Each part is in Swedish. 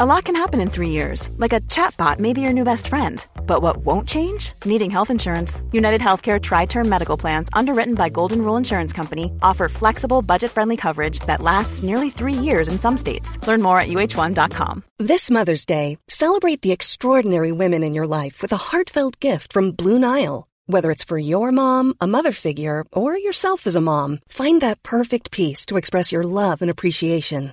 A lot can happen in three years, like a chatbot may be your new best friend. But what won't change? Needing health insurance. United Healthcare Tri Term Medical Plans, underwritten by Golden Rule Insurance Company, offer flexible, budget friendly coverage that lasts nearly three years in some states. Learn more at uh1.com. This Mother's Day, celebrate the extraordinary women in your life with a heartfelt gift from Blue Nile. Whether it's for your mom, a mother figure, or yourself as a mom, find that perfect piece to express your love and appreciation.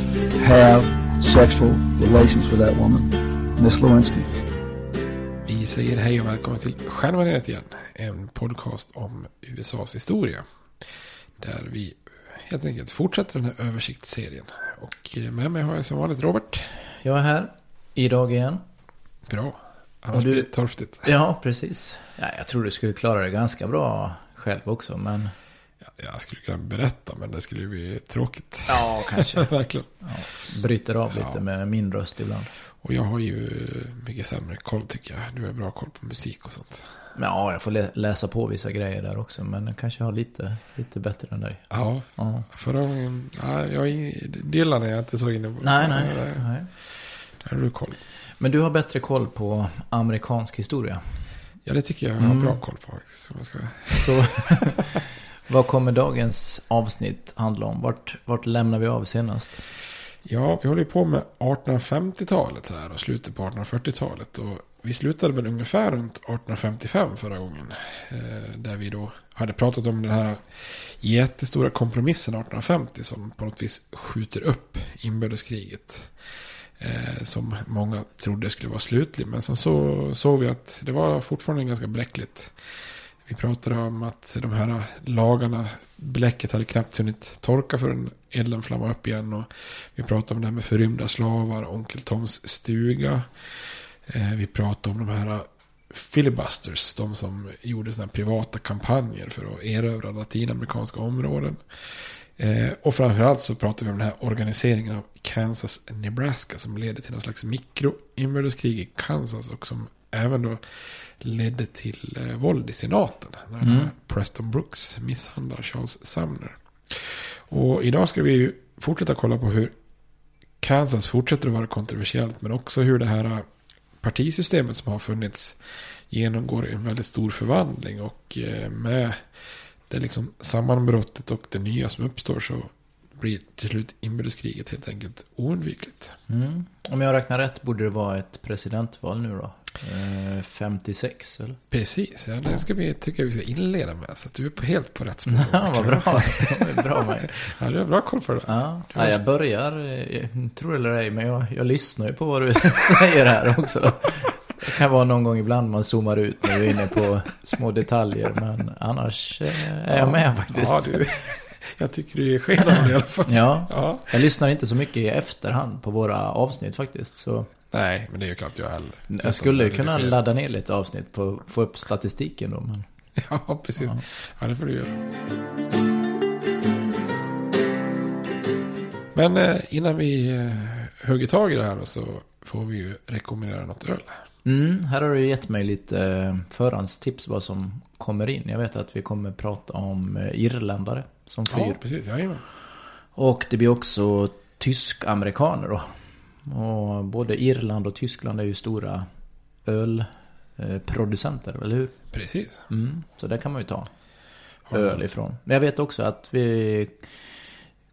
have sexual relations with that woman, Miss Lewinsky. Vi säger hej och välkomna till Stjärnbaneret igen. En podcast om USAs historia. Där vi helt enkelt fortsätter den här översiktsserien. Och med mig har jag som vanligt Robert. Jag är här. Idag igen. Bra. Annars du- blir det torftigt. Ja, precis. Ja, jag tror du skulle klara det ganska bra själv också, men... Ja, Jag skulle kunna berätta men det skulle ju bli tråkigt. Ja, kanske. Verkligen. Bryter av lite Ja. med min röst ibland. Och jag har ju mycket sämre koll tycker jag. Du har bra koll på musik och sånt. Men ja, jag får lä- läsa på vissa grejer där också, men jag kanske har lite, lite bättre än dig. Ja, Ja. förra gången. Ja, jag Dylan är jag inte så inne på. Nej, nej, Där, nej. där har du koll. Men du har bättre koll på amerikansk historia. Ja, det tycker jag jag har Mm. bra koll på Så vad kommer dagens avsnitt handla om? Vart, vart lämnar vi av senast? Ja, vi håller ju på med 1850-talet här och slutet på 1840-talet. Och vi slutade väl ungefär runt 1855 förra gången. Eh, där vi då hade pratat om den här jättestora kompromissen 1850 som på något vis skjuter upp inbördeskriget. Eh, som många trodde skulle vara slutlig. Men sen så såg vi att det var fortfarande ganska bräckligt. Vi pratade om att de här lagarna, bläcket hade knappt hunnit torka förrän elden flammade upp igen. Och vi pratade om det här med förrymda slavar, Onkel Toms stuga. Eh, vi pratade om de här filibusters, de som gjorde sådana privata kampanjer för att erövra latinamerikanska områden. Eh, och framförallt så pratade vi om den här organiseringen av Kansas-Nebraska som leder till någon slags mikroinbördeskrig i Kansas och som även då ledde till eh, våld i senaten. När här Preston Brooks misshandlar Charles Sumner. Och idag ska vi ju fortsätta kolla på hur Kansas fortsätter att vara kontroversiellt. Men också hur det här partisystemet som har funnits genomgår en väldigt stor förvandling. Och eh, med det liksom sammanbrottet och det nya som uppstår så blir till slut inbördeskriget helt enkelt oundvikligt. Mm. Om jag räknar rätt borde det vara ett presidentval nu då? Eh, 56 eller? Precis, ja, det ska vi, tycker jag vi ska inleda med. Så att du är på, helt på rätt spår. Ja, vad bra. Bra med. Ja, du har bra koll på det. Ja, ja jag börjar, eh, tror eller ej, men jag, jag lyssnar ju på vad du säger här också. Det kan vara någon gång ibland man zoomar ut när du är inne på små detaljer. Men annars eh, är jag med faktiskt. Ja, du, jag tycker du är sken av det i alla fall. Ja, ja, jag lyssnar inte så mycket i efterhand på våra avsnitt faktiskt. Så Nej, men det är ju klart jag heller. jag skulle kunna ladda ner lite avsnitt på att få upp statistiken då. Men... Ja, precis. Ja. ja, det får du göra. Men eh, innan vi eh, hugger tag i det här så får vi ju rekommendera något öl. Mm, här har du gett mig lite eh, förhandstips vad som kommer in. Jag vet att vi kommer prata om irländare som flyr. Ja, precis. Jajamän. Och det blir också tysk-amerikaner då. Och både Irland och Tyskland är ju stora ölproducenter, eller hur? Precis. Mm, så där kan man ju ta öl ifrån. Men jag vet också att vi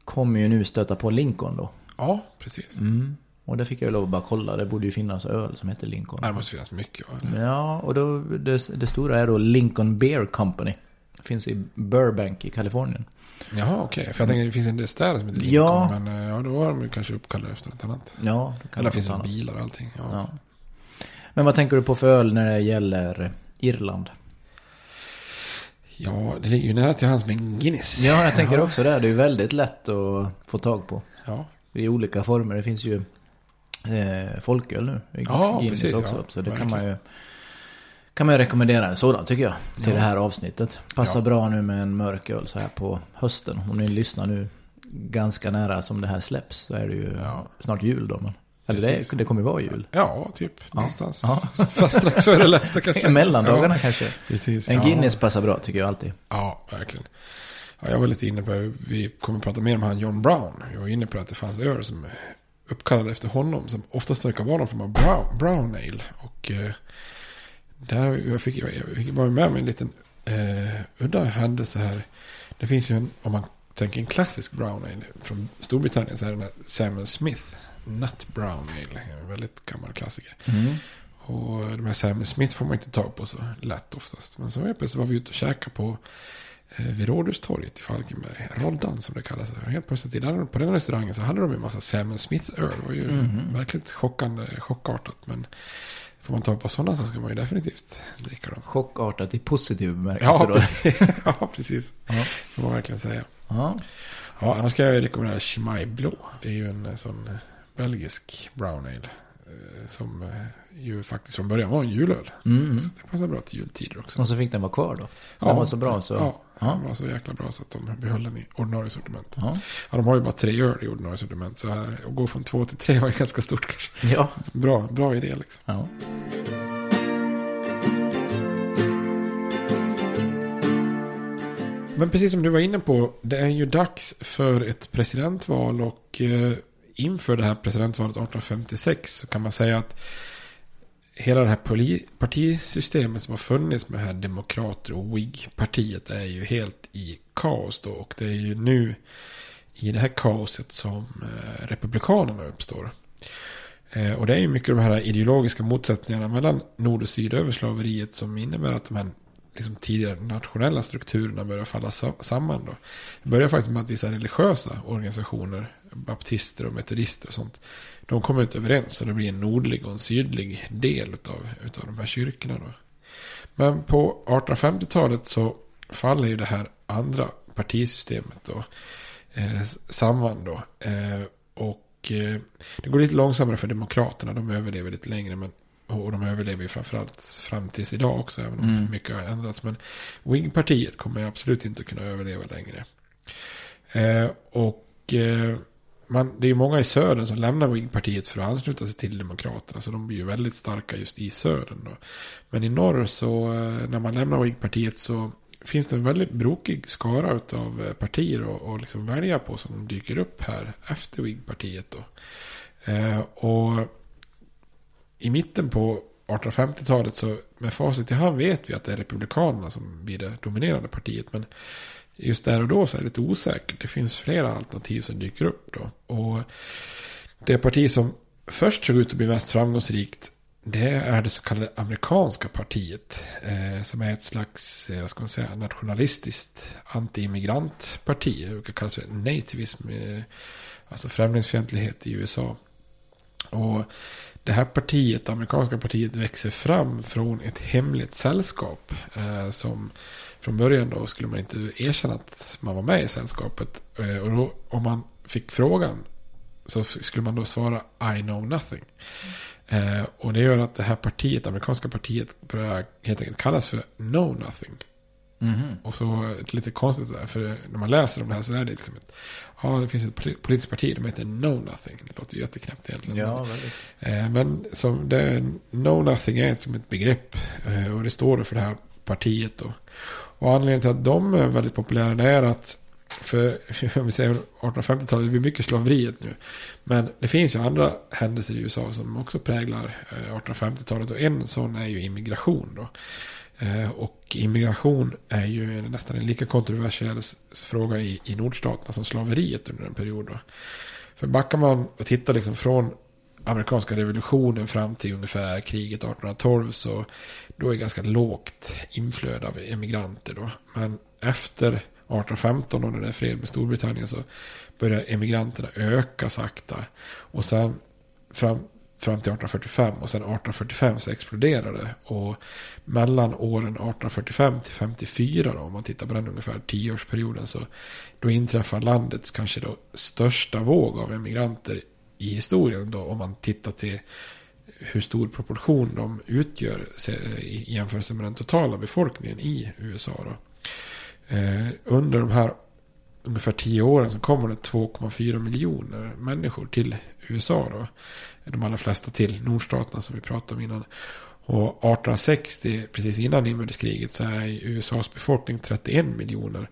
kommer ju nu stöta på Lincoln då. Ja, precis. Mm. Och det fick jag lov att bara kolla. Det borde ju finnas öl som heter Lincoln. det måste finnas mycket. Eller? Ja, och då, det, det, stora är då Lincoln Beer Company. Finns i Burbank i Kalifornien. Jaha, okej. Okay. För jag tänker det finns en del städer som heter Lincoln. Ja. Men ja, då har de kanske uppkallade efter något annat. Ja. Eller finns det bilar och allting. Ja. ja. Men vad tänker du på för öl när det gäller Irland? Ja, det ligger ju nära till hans med Guinness. Ja, jag tänker också det. Det är ju väldigt lätt att få tag på. Ja. I olika former. Det finns ju eh, folköl nu. Ja, Guinness precis. också. Ja, så det kan man ju kan man rekommendera en sådan tycker jag. Till ja. det här avsnittet. Passar ja. bra nu med en mörk öl så här på hösten. Om ni lyssnar nu ganska nära som det här släpps. Så är det ju ja. snart jul då. Men, eller det, det kommer vara jul. Ja, typ. Någonstans. Ja. Fast strax före eller efter kanske. Mellandagarna ja. kanske. Precis. En Guinness passar bra tycker jag alltid. Ja, verkligen. Ja, jag var lite inne på, vi kommer att prata mer om han John Brown. Jag var inne på att det fanns öl som uppkallade efter honom. Som oftast verkar vara någon form av brown, brown ale. Och eh, där jag fick jag, fick bara med mig en liten eh, udda händelse här. Det finns ju en, om man tänker en klassisk brown ale från Storbritannien så är det den här Samuel Smith. Nut Brown Ale. En väldigt gammal klassiker. Mm. Och de här Samuel Smith får man inte tag på så lätt oftast. Men så plötsligt var vi ute och käkade på eh, vid Rådhustorget i Falkenberg. Roddan som det kallas. Helt plötsligt på den restaurangen så hade de en massa Samuel Smith-öl. Det var ju mm. verkligen chockande, chockartat. Men får man tag på sådana så ska man ju definitivt dricka dem. Chockartat i positiv bemärkelse ja, då. Precis. ja, precis. Ja. Får man verkligen säga. Ja. Ja, annars ska jag rekommendera Chimay Blå. Det är ju en sån belgisk brown ale. Som ju faktiskt från början var en julöl. Mm. Så det passar bra till jultider också. Och så fick den vara kvar då? Den var så bra så? Ja, den var så jäkla bra så att de behöll den i ordinarie sortiment. Ja. ja de har ju bara tre öl i ordinarie sortiment. Så att gå från två till tre var ju ganska stort kanske. Ja. Bra, bra idé liksom. Ja. Men precis som du var inne på, det är ju dags för ett presidentval och eh, inför det här presidentvalet 1856 så kan man säga att hela det här partisystemet som har funnits med det här demokrater och wig-partiet är ju helt i kaos då. Och det är ju nu i det här kaoset som eh, republikanerna uppstår. Eh, och det är ju mycket de här ideologiska motsättningarna mellan nord och syd över slaveriet som innebär att de här liksom tidigare nationella strukturerna börjar falla samman. Då. Det börjar faktiskt med att vissa religiösa organisationer, baptister och metodister och sånt, de kommer inte överens och det blir en nordlig och en sydlig del av utav de här kyrkorna. Då. Men på 1850-talet så faller ju det här andra partisystemet då, eh, samman då. Eh, och eh, det går lite långsammare för demokraterna, de överlever lite längre. Men och de överlever ju framförallt fram tills idag också. Även om mm. mycket har ändrats. Men Wing-partiet kommer absolut inte kunna överleva längre. Eh, och eh, man, det är ju många i södern som lämnar Whig-partiet för att ansluta sig till Demokraterna. Så de blir ju väldigt starka just i södern. Då. Men i norr så eh, när man lämnar Whig-partiet så finns det en väldigt brokig skara av eh, partier att och liksom välja på som dyker upp här efter Whig-partiet. Eh, och i mitten på 1850-talet så med facit i hand vet vi att det är Republikanerna som blir det dominerande partiet. Men just där och då så är det lite osäkert. Det finns flera alternativ som dyker upp då. Och det parti som först såg ut att bli mest framgångsrikt det är det så kallade amerikanska partiet. Eh, som är ett slags, eh, vad ska man säga, nationalistiskt anti-immigrantparti. Det brukar kallas för nativism. Eh, alltså främlingsfientlighet i USA. Och det här partiet, det amerikanska partiet, växer fram från ett hemligt sällskap. Eh, som från början då skulle man inte erkänna att man var med i sällskapet. Eh, och då, om man fick frågan så skulle man då svara I know nothing. Eh, och det gör att det här partiet, det amerikanska partiet, börjar helt enkelt kallas för Know Nothing. Mhm. Och så lite konstigt där, för när man läser om det här så är det liksom ett, ja det finns ett politiskt parti, de heter Know Nothing. Det låter jätteknäppt egentligen. Ja, väldigt. Eh, men som det, Know Nothing är som ett begrepp. Eh, och det står för det här partiet då. Och anledningen till att de är väldigt populära är att för om vi säger 1850-talet, det blir mycket slaveriet nu. Men det finns ju andra händelser i USA som också präglar 1850-talet. Och en sån är ju immigration då. Eh, och immigration är ju nästan en lika kontroversiell fråga i, i nordstaterna som slaveriet under en period. Då. För backar man och tittar liksom från amerikanska revolutionen fram till ungefär kriget 1812 så då är det ganska lågt inflöde av emigranter då. Men efter 1815 och när det är fred med Storbritannien så börjar emigranterna öka sakta. Och sen fram, fram till 1845 och sen 1845 så exploderade det. Och mellan åren 1845 till 54 då, om man tittar på den ungefär tioårsperioden så då inträffar landets kanske då största våg av emigranter i historien då om man tittar till hur stor proportion de utgör i jämförelse med den totala befolkningen i USA. Då. Eh, under de här ungefär tio åren så kommer det 2,4 miljoner människor till USA. Då. De allra flesta till nordstaterna som vi pratade om innan. Och 1860, precis innan inbördeskriget, så är USAs befolkning 31 miljoner.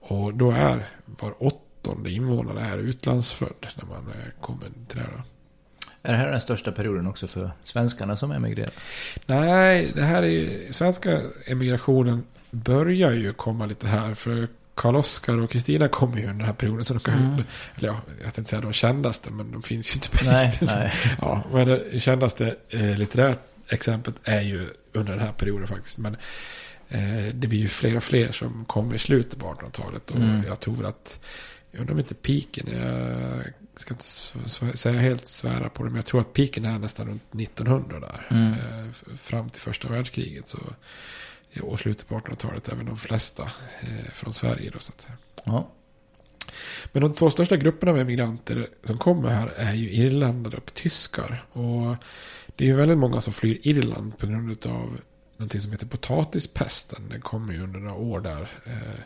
Och då är var åttonde invånare är utlandsfödd när man eh, kommer till det. Då. Är det här den största perioden också för svenskarna som emigrerar? Nej, det här är ju, svenska emigrationen börjar ju komma lite här. För Karl-Oskar och Kristina kommer ju under den här perioden. Så de kan, mm. Eller ja, jag tänkte säga de kändaste, men de finns ju inte på nej, riktigt. Nej. Ja, men det kändaste eh, litterärt exemplet är ju under den här perioden faktiskt. Men eh, det blir ju fler och fler som kommer i slutet på 1800-talet. Och mm. jag tror att, jag undrar om inte piken, jag ska inte säga helt svära på det, men jag tror att piken är nästan runt 1900 där. Mm. Eh, fram till första världskriget. Så och slutet på 1800-talet, även de flesta eh, från Sverige. Då, så att säga. Ja. Men de två största grupperna av emigranter som kommer här är ju irländare och tyskar. Och det är ju väldigt många som flyr Irland på grund av någonting som heter potatispesten. Den kommer ju under några år där. Eh,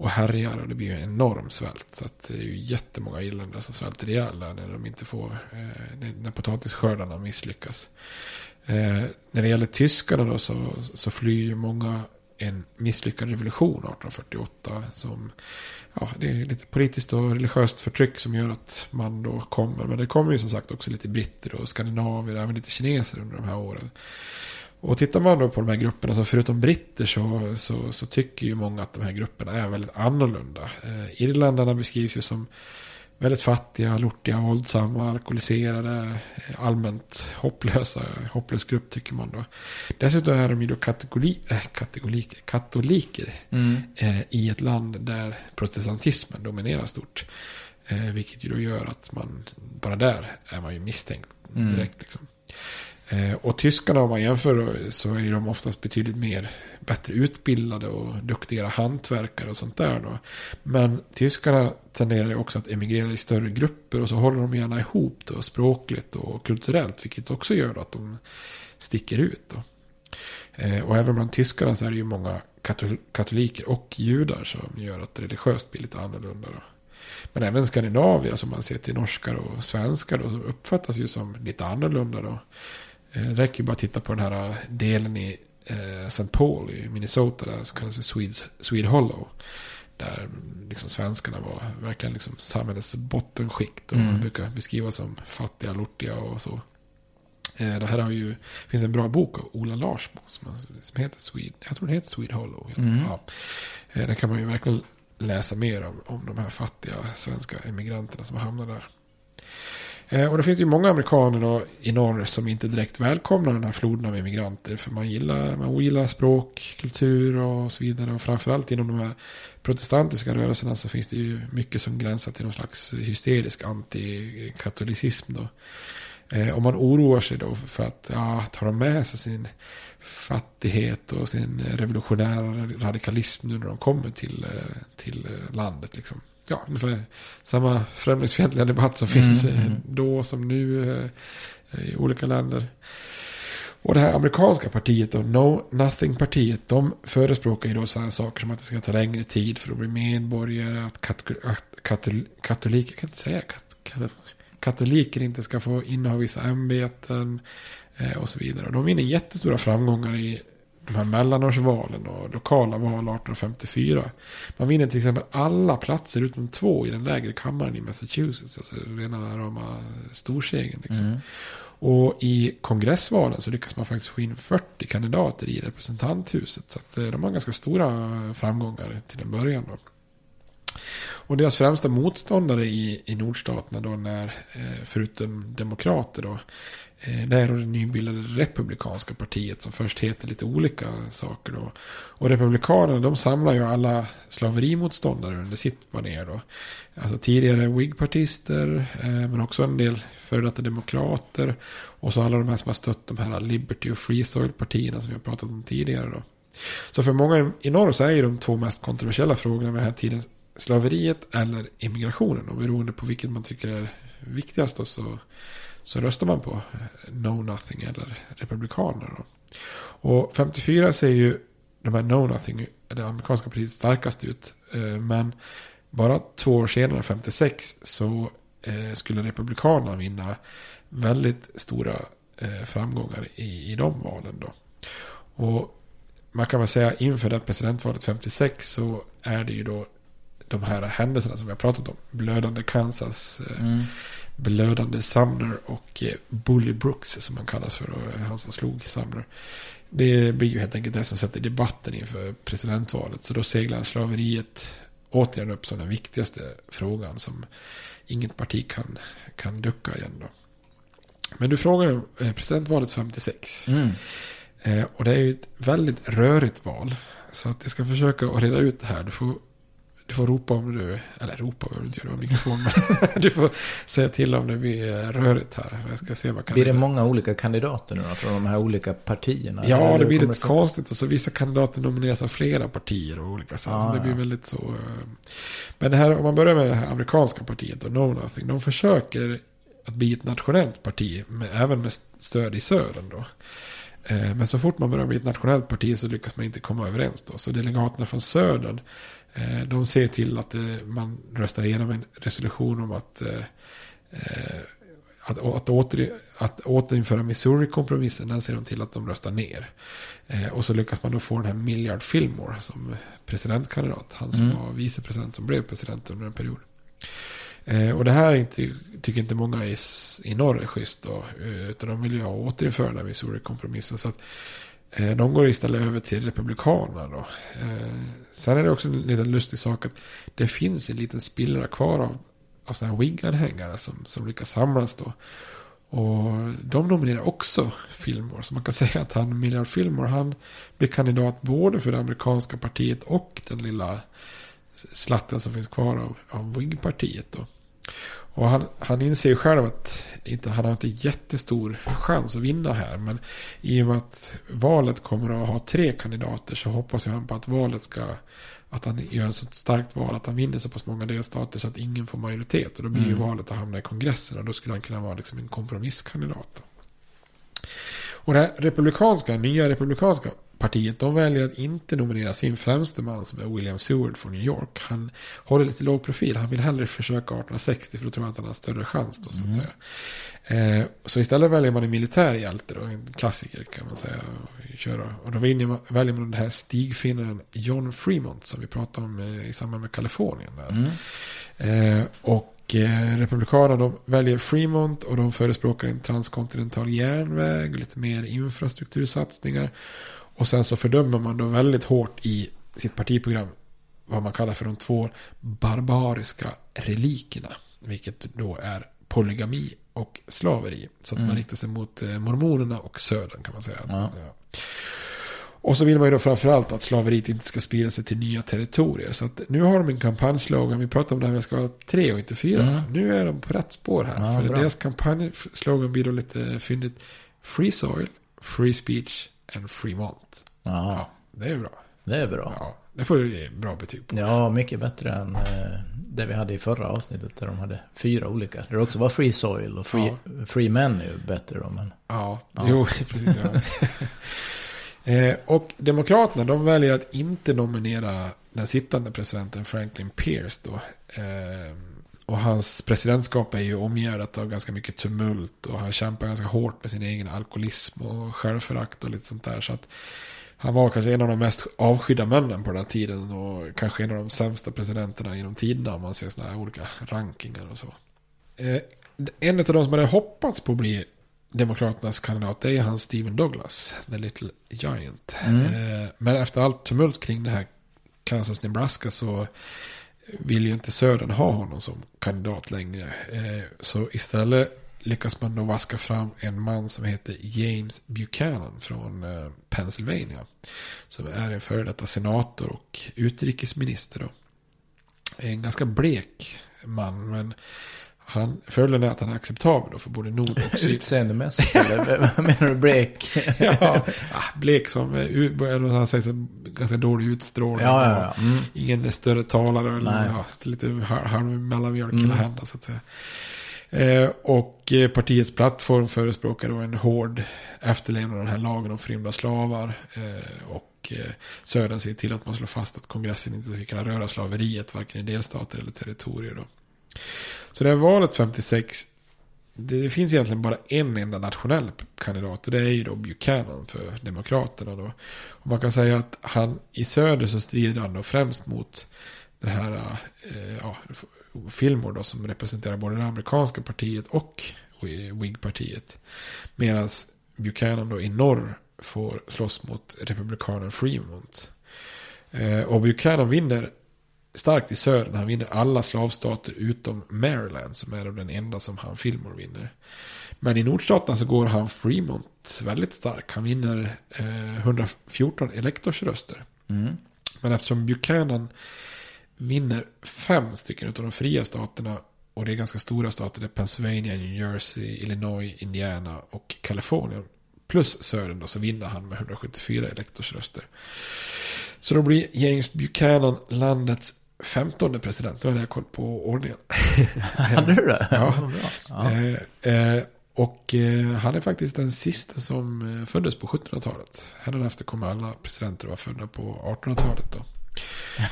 och härjar och det blir ju en enorm svält. Så att det är ju jättemånga irländare som svälter ihjäl när de inte får, eh, när potatisskördarna misslyckas. Eh, när det gäller tyskarna då så, så flyr ju många en misslyckad revolution 1848. Som, ja, det är lite politiskt och religiöst förtryck som gör att man då kommer. Men det kommer ju som sagt också lite britter och skandinavier, även lite kineser under de här åren. Och tittar man då på de här grupperna, så förutom britter så, så, så tycker ju många att de här grupperna är väldigt annorlunda. Eh, Irländarna beskrivs ju som väldigt fattiga, lortiga, våldsamma, alkoholiserade, allmänt hopplösa, hopplös grupp tycker man då. Dessutom är de ju då kategori, äh, kategoriker, katoliker mm. eh, i ett land där protestantismen dominerar stort. Eh, vilket ju då gör att man, bara där är man ju misstänkt direkt mm. liksom. Eh, och tyskarna om man jämför så är de oftast betydligt mer bättre utbildade och duktigare hantverkare och sånt där. Då. Men tyskarna tenderar ju också att emigrera i större grupper och så håller de gärna ihop då, språkligt och kulturellt. Vilket också gör att de sticker ut. Då. Eh, och även bland tyskarna så är det ju många katoliker och judar som gör att religiöst blir lite annorlunda. Då. Men även Skandinavien som man ser till norskar och svenskar då, uppfattas ju som lite annorlunda. Då. Eh, det räcker ju bara att titta på den här delen i eh, St. Paul i Minnesota där som kallas för Swedes, Swede Hollow. Där liksom svenskarna var verkligen liksom samhällets bottenskikt och Mm. man brukar beskrivas som fattiga, lortiga och så. Eh, Det här har ju, finns en bra bok av Ola Larsmo som, som heter Swede, jag tror den heter Swede Hollow. Mm. Ja. Eh, Där kan man ju verkligen läsa mer om, om de här fattiga svenska emigranterna som hamnar där. Eh, Och det finns ju många amerikaner då i norr som inte direkt välkomnar den här floden av emigranter. För man gillar, man ogillar språk, kultur och så vidare. Och framförallt inom de här protestantiska rörelserna så finns det ju mycket som gränsar till någon slags hysterisk antikatolicism då. Eh, Och man oroar sig då för att, ja, tar de med sig sin fattighet och sin revolutionära radikalism nu när de kommer till, eh, till landet liksom. Ja, samma främlingsfientliga debatt som finns Mm, mm. då som nu eh, i olika länder. Och det här amerikanska partiet då, No Nothing-partiet, de förespråkar ju då sådana saker som att det ska ta längre tid för att bli medborgare, att, kat att katol katoliker, kan inte säga kat kat katoliker inte ska få inneha vissa ämbeten eh, och så vidare. Och de vinner jättestora framgångar i de här mellanårsvalen och lokala val 1854. Man vinner till exempel alla platser utom två i den lägre kammaren i Massachusetts. Alltså rena rama storsegern liksom. Mm. Och i kongressvalen så lyckas man faktiskt få in 40 kandidater i representanthuset. Så att eh, de har ganska stora framgångar till en början. Då. Och deras främsta motståndare i, i nordstaterna då när, eh, förutom demokrater då, eh, det är då det nybildade republikanska partiet som först heter lite olika saker då. Och republikanerna de samlar ju alla slaverimotståndare under sitt baner då. Alltså tidigare whigpartister eh, men också en del före detta demokrater. Och så alla de här som har stött de här Liberty och Free Soil-partierna som vi har pratat om tidigare då. Så för många i norr så är ju de två mest kontroversiella frågorna vid den här tiden slaveriet eller immigrationen. Och beroende på vilket man tycker är viktigast då, så, så röstar man på eh, No Nothing eller Republikanerna. Och 54 ser ju de här No Nothing, det amerikanska partiet, starkast ut. Eh, men bara två år senare, 56, så eh, skulle Republikanerna vinna väldigt stora framgångar i, i de valen. Då. Och man kan väl säga inför det presidentvalet 56 så är det ju då de här händelserna som vi har pratat om. Blödande Kansas, Mm blödande Sumner och eh, Bully Brooks som han kallas för. Och han som slog Sumner. Det blir ju helt enkelt det som sätter debatten inför presidentvalet. Så då seglar slaveriet återigen upp som den viktigaste frågan som inget parti kan, kan ducka igen då. Men du frågar om eh, presidentvalet 56. Mm. Eh, och det är ju ett väldigt rörigt val. Så att jag ska försöka att reda ut det här. Du får, du får ropa om du, eller ropa behöver du inte göra, mikrofon. Du får säga till om det blir rörigt här. Jag ska se vad kan Blir det många olika kandidater nu då? Från de här olika partierna? Ja, Eller det blir lite konstigt. Och så vissa kandidater nomineras av flera partier och olika. Ah, så det blir ja. väldigt så. eh. Men det här, om man börjar med det här amerikanska partiet och No Nothing. De försöker att bli ett nationellt parti. Med, även med stöd i södern då. Eh, Men så fort man börjar bli ett nationellt parti så lyckas man inte komma överens då. Så delegaterna från södern. Eh, De ser till att eh, man röstar igenom en resolution om att eh, att, att, åter, att återinföra Missouri-kompromissen, den ser de till att de röstar ner. Och så lyckas man då få den här Millard Fillmore som presidentkandidat. Han som Mm. var vicepresident som blev president under en period. Och det här är inte, tycker inte många i, i norr är schysst då. Utan de vill ju ha återinföra den här Missouri-kompromissen. Så att Eh, de går istället över till Republikanerna då. Eh, sen är det också en liten lustig sak att det finns en liten spillra kvar av, av sådana här Whig-anhängare som, som lyckas samlas då. Och de nominerar också Fillmore. Så man kan säga att han, Millard Fillmore, han blir kandidat både för det amerikanska partiet och den lilla slatten som finns kvar av, av Whig-partiet då. Och han, han inser ju själv att inte, han har inte jättestor chans att vinna här. Men i och med att valet kommer att ha tre kandidater så hoppas jag han på att valet ska... Att han gör ett så starkt val att han vinner så pass många delstater så att ingen får majoritet. Och då blir ju Mm. valet att hamna i kongressen och då skulle han kunna vara liksom en kompromisskandidat. Och det här republikanska, nya republikanska partiet de väljer att inte nominera sin främste man som är William Seward från New York. Han håller lite låg profil. Han vill hellre försöka 1860 för då tror han att han har större chans då så att Mm. säga. Eh, så istället väljer man en militär hjälte då, en klassiker kan man säga. Och, köra. och då väljer man, väljer man den här stigfinnaren John Fremont som vi pratade om eh, i samband med Kalifornien. Där. Mm. Eh, och eh, Republikanerna de väljer Fremont och de förespråkar en transkontinental järnväg, lite mer infrastruktursatsningar. Och sen så fördömer man då väldigt hårt i sitt partiprogram vad man kallar för de två barbariska relikerna. Vilket då är polygami och slaveri. Så att Mm. man riktar sig mot eh, mormonerna och södern kan man säga. Ja. Och så vill man ju då framförallt att slaveriet inte ska sprida sig till nya territorier. Så att nu har de en kampanjslogan. Vi pratar om det här med ska vara tre och inte fyra. Mm. Nu är de på rätt spår här. Ja, för bra. deras kampanjslogan blir då lite fyndigt. Free soil, free speech and free mont. Ja, Ja, det är bra. det är bra. Ja, det får du ge bra betyg på. Ja, mycket bättre än eh, det vi hade i förra avsnittet där de hade fyra olika. Där det också var Free Soil och Free, free Men är ju bättre då. Men... Ja, Ja. jo, precis. Ja. eh, och Demokraterna, de väljer att inte nominera den sittande presidenten Franklin Pierce då. Eh, och hans presidentskap är ju omgärdat av ganska mycket tumult och han kämpar ganska hårt med sin egen alkoholism och självförakt och lite sånt där. Så att han var kanske en av de mest avskydda männen på den här tiden och kanske en av de sämsta presidenterna genom tiderna om man ser sådana här olika rankingar och så. Eh, en av de som hade hoppats på att bli Demokraternas kandidat är han Stephen Douglas, The Little Giant. Mm. Eh, men efter allt tumult kring det här Kansas-Nebraska så vill ju inte Södern ha honom som kandidat längre. Eh, så istället lyckas man då vaska fram en man som heter James Buchanan från eh, Pennsylvania. Som är en före detta senator och utrikesminister. Då. En ganska blek man, men han, fördelen är att han är acceptabel då för både nord och syd. Utseendemässigt eller vad menar du? Break? ja, ah, blek som, eh, eller vad han säger, så ganska dålig utstrålning. Ja, ja, ja. Mm. Ingen större talare. Eller, ja, lite halv, mellanmjölk Mm. hända så att säga. Eh, och eh, partiets plattform förespråkar då en hård efterlevnad av den här lagen om förrymda slavar. Eh, och eh, Södern ser till att man slår fast att kongressen inte ska kunna röra slaveriet varken i delstater eller territorier. Då. Så det här valet 56 det finns egentligen bara en enda nationell kandidat och det är ju då Buchanan för Demokraterna då. Och man kan säga att han i söder så strider han då främst mot det här eh, ja, Fillmore då som representerar både det amerikanska partiet och Whig-partiet. Medan Buchanan då i norr får slåss mot republikanen Fremont. Eh, och Buchanan vinner starkt i södern. Han vinner alla slavstater utom Maryland som är den enda som han Fillmore vinner. Men i nordstaterna så går han Fremont väldigt stark. Han vinner eh, 114 elektorsröster. Mm. Men eftersom Buchanan vinner fem stycken av de fria staterna och det är ganska stora stater. Det är Pennsylvania, New Jersey, Illinois, Indiana och Kalifornien. Plus södern då så vinner han med 174 elektorsröster. Så då blir James Buchanan landets femtonde president. Då hade jag koll på ordningen. Hade du det? Ja. Bra. Ja. Eh, eh, och eh, han är faktiskt den sista som eh, föddes på 1700-talet. Hädanefter kommer alla presidenter vara födda på 1800-talet då.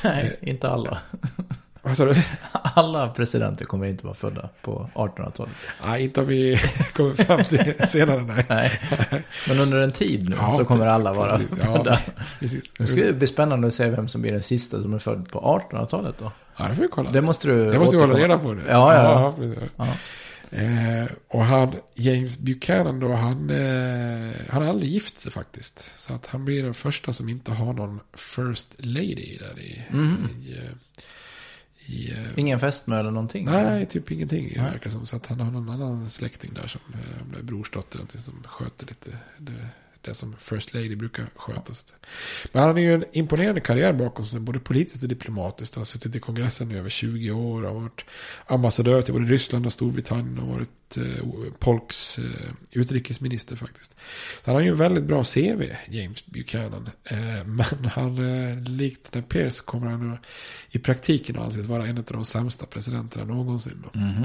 Nej, inte alla. Vad sa du? Alla presidenter kommer inte vara födda på 1800-talet. Nej, inte om vi kommer fram till senare. Nej. Nej. Men under en tid nu Ja, så kommer alla vara precis, ja, födda. Precis. Det ju bli spännande att se vem som blir den sista som är född på 1800-talet då. Ja, det får vi kolla. Det måste du Det måste vi hålla reda på nu. Ja, ja, ja. Ja. Eh, och han, James Buchanan då, han, eh, han har aldrig gift sig faktiskt. Så att han blir den första som inte har någon first lady där i... Mhm. i, eh, i eh, Ingen fästmö eller någonting? Nej, typ ingenting Nej. verkar som. Så att han har någon annan släkting där som, eh, brorsdotter eller som sköter lite det, det som First Lady brukar sköta. Så att- Men han har ju en imponerande karriär bakom sig, både politiskt och diplomatiskt. Han har suttit i kongressen i över 20 år, har varit ambassadör till både Ryssland och Storbritannien och varit eh, Polks eh, utrikesminister faktiskt. Så han har ju en väldigt bra CV, James Buchanan. Eh, men han, eh, likt när Pierce kommer han i praktiken att anses vara en av de sämsta presidenterna någonsin. Då. Mhm.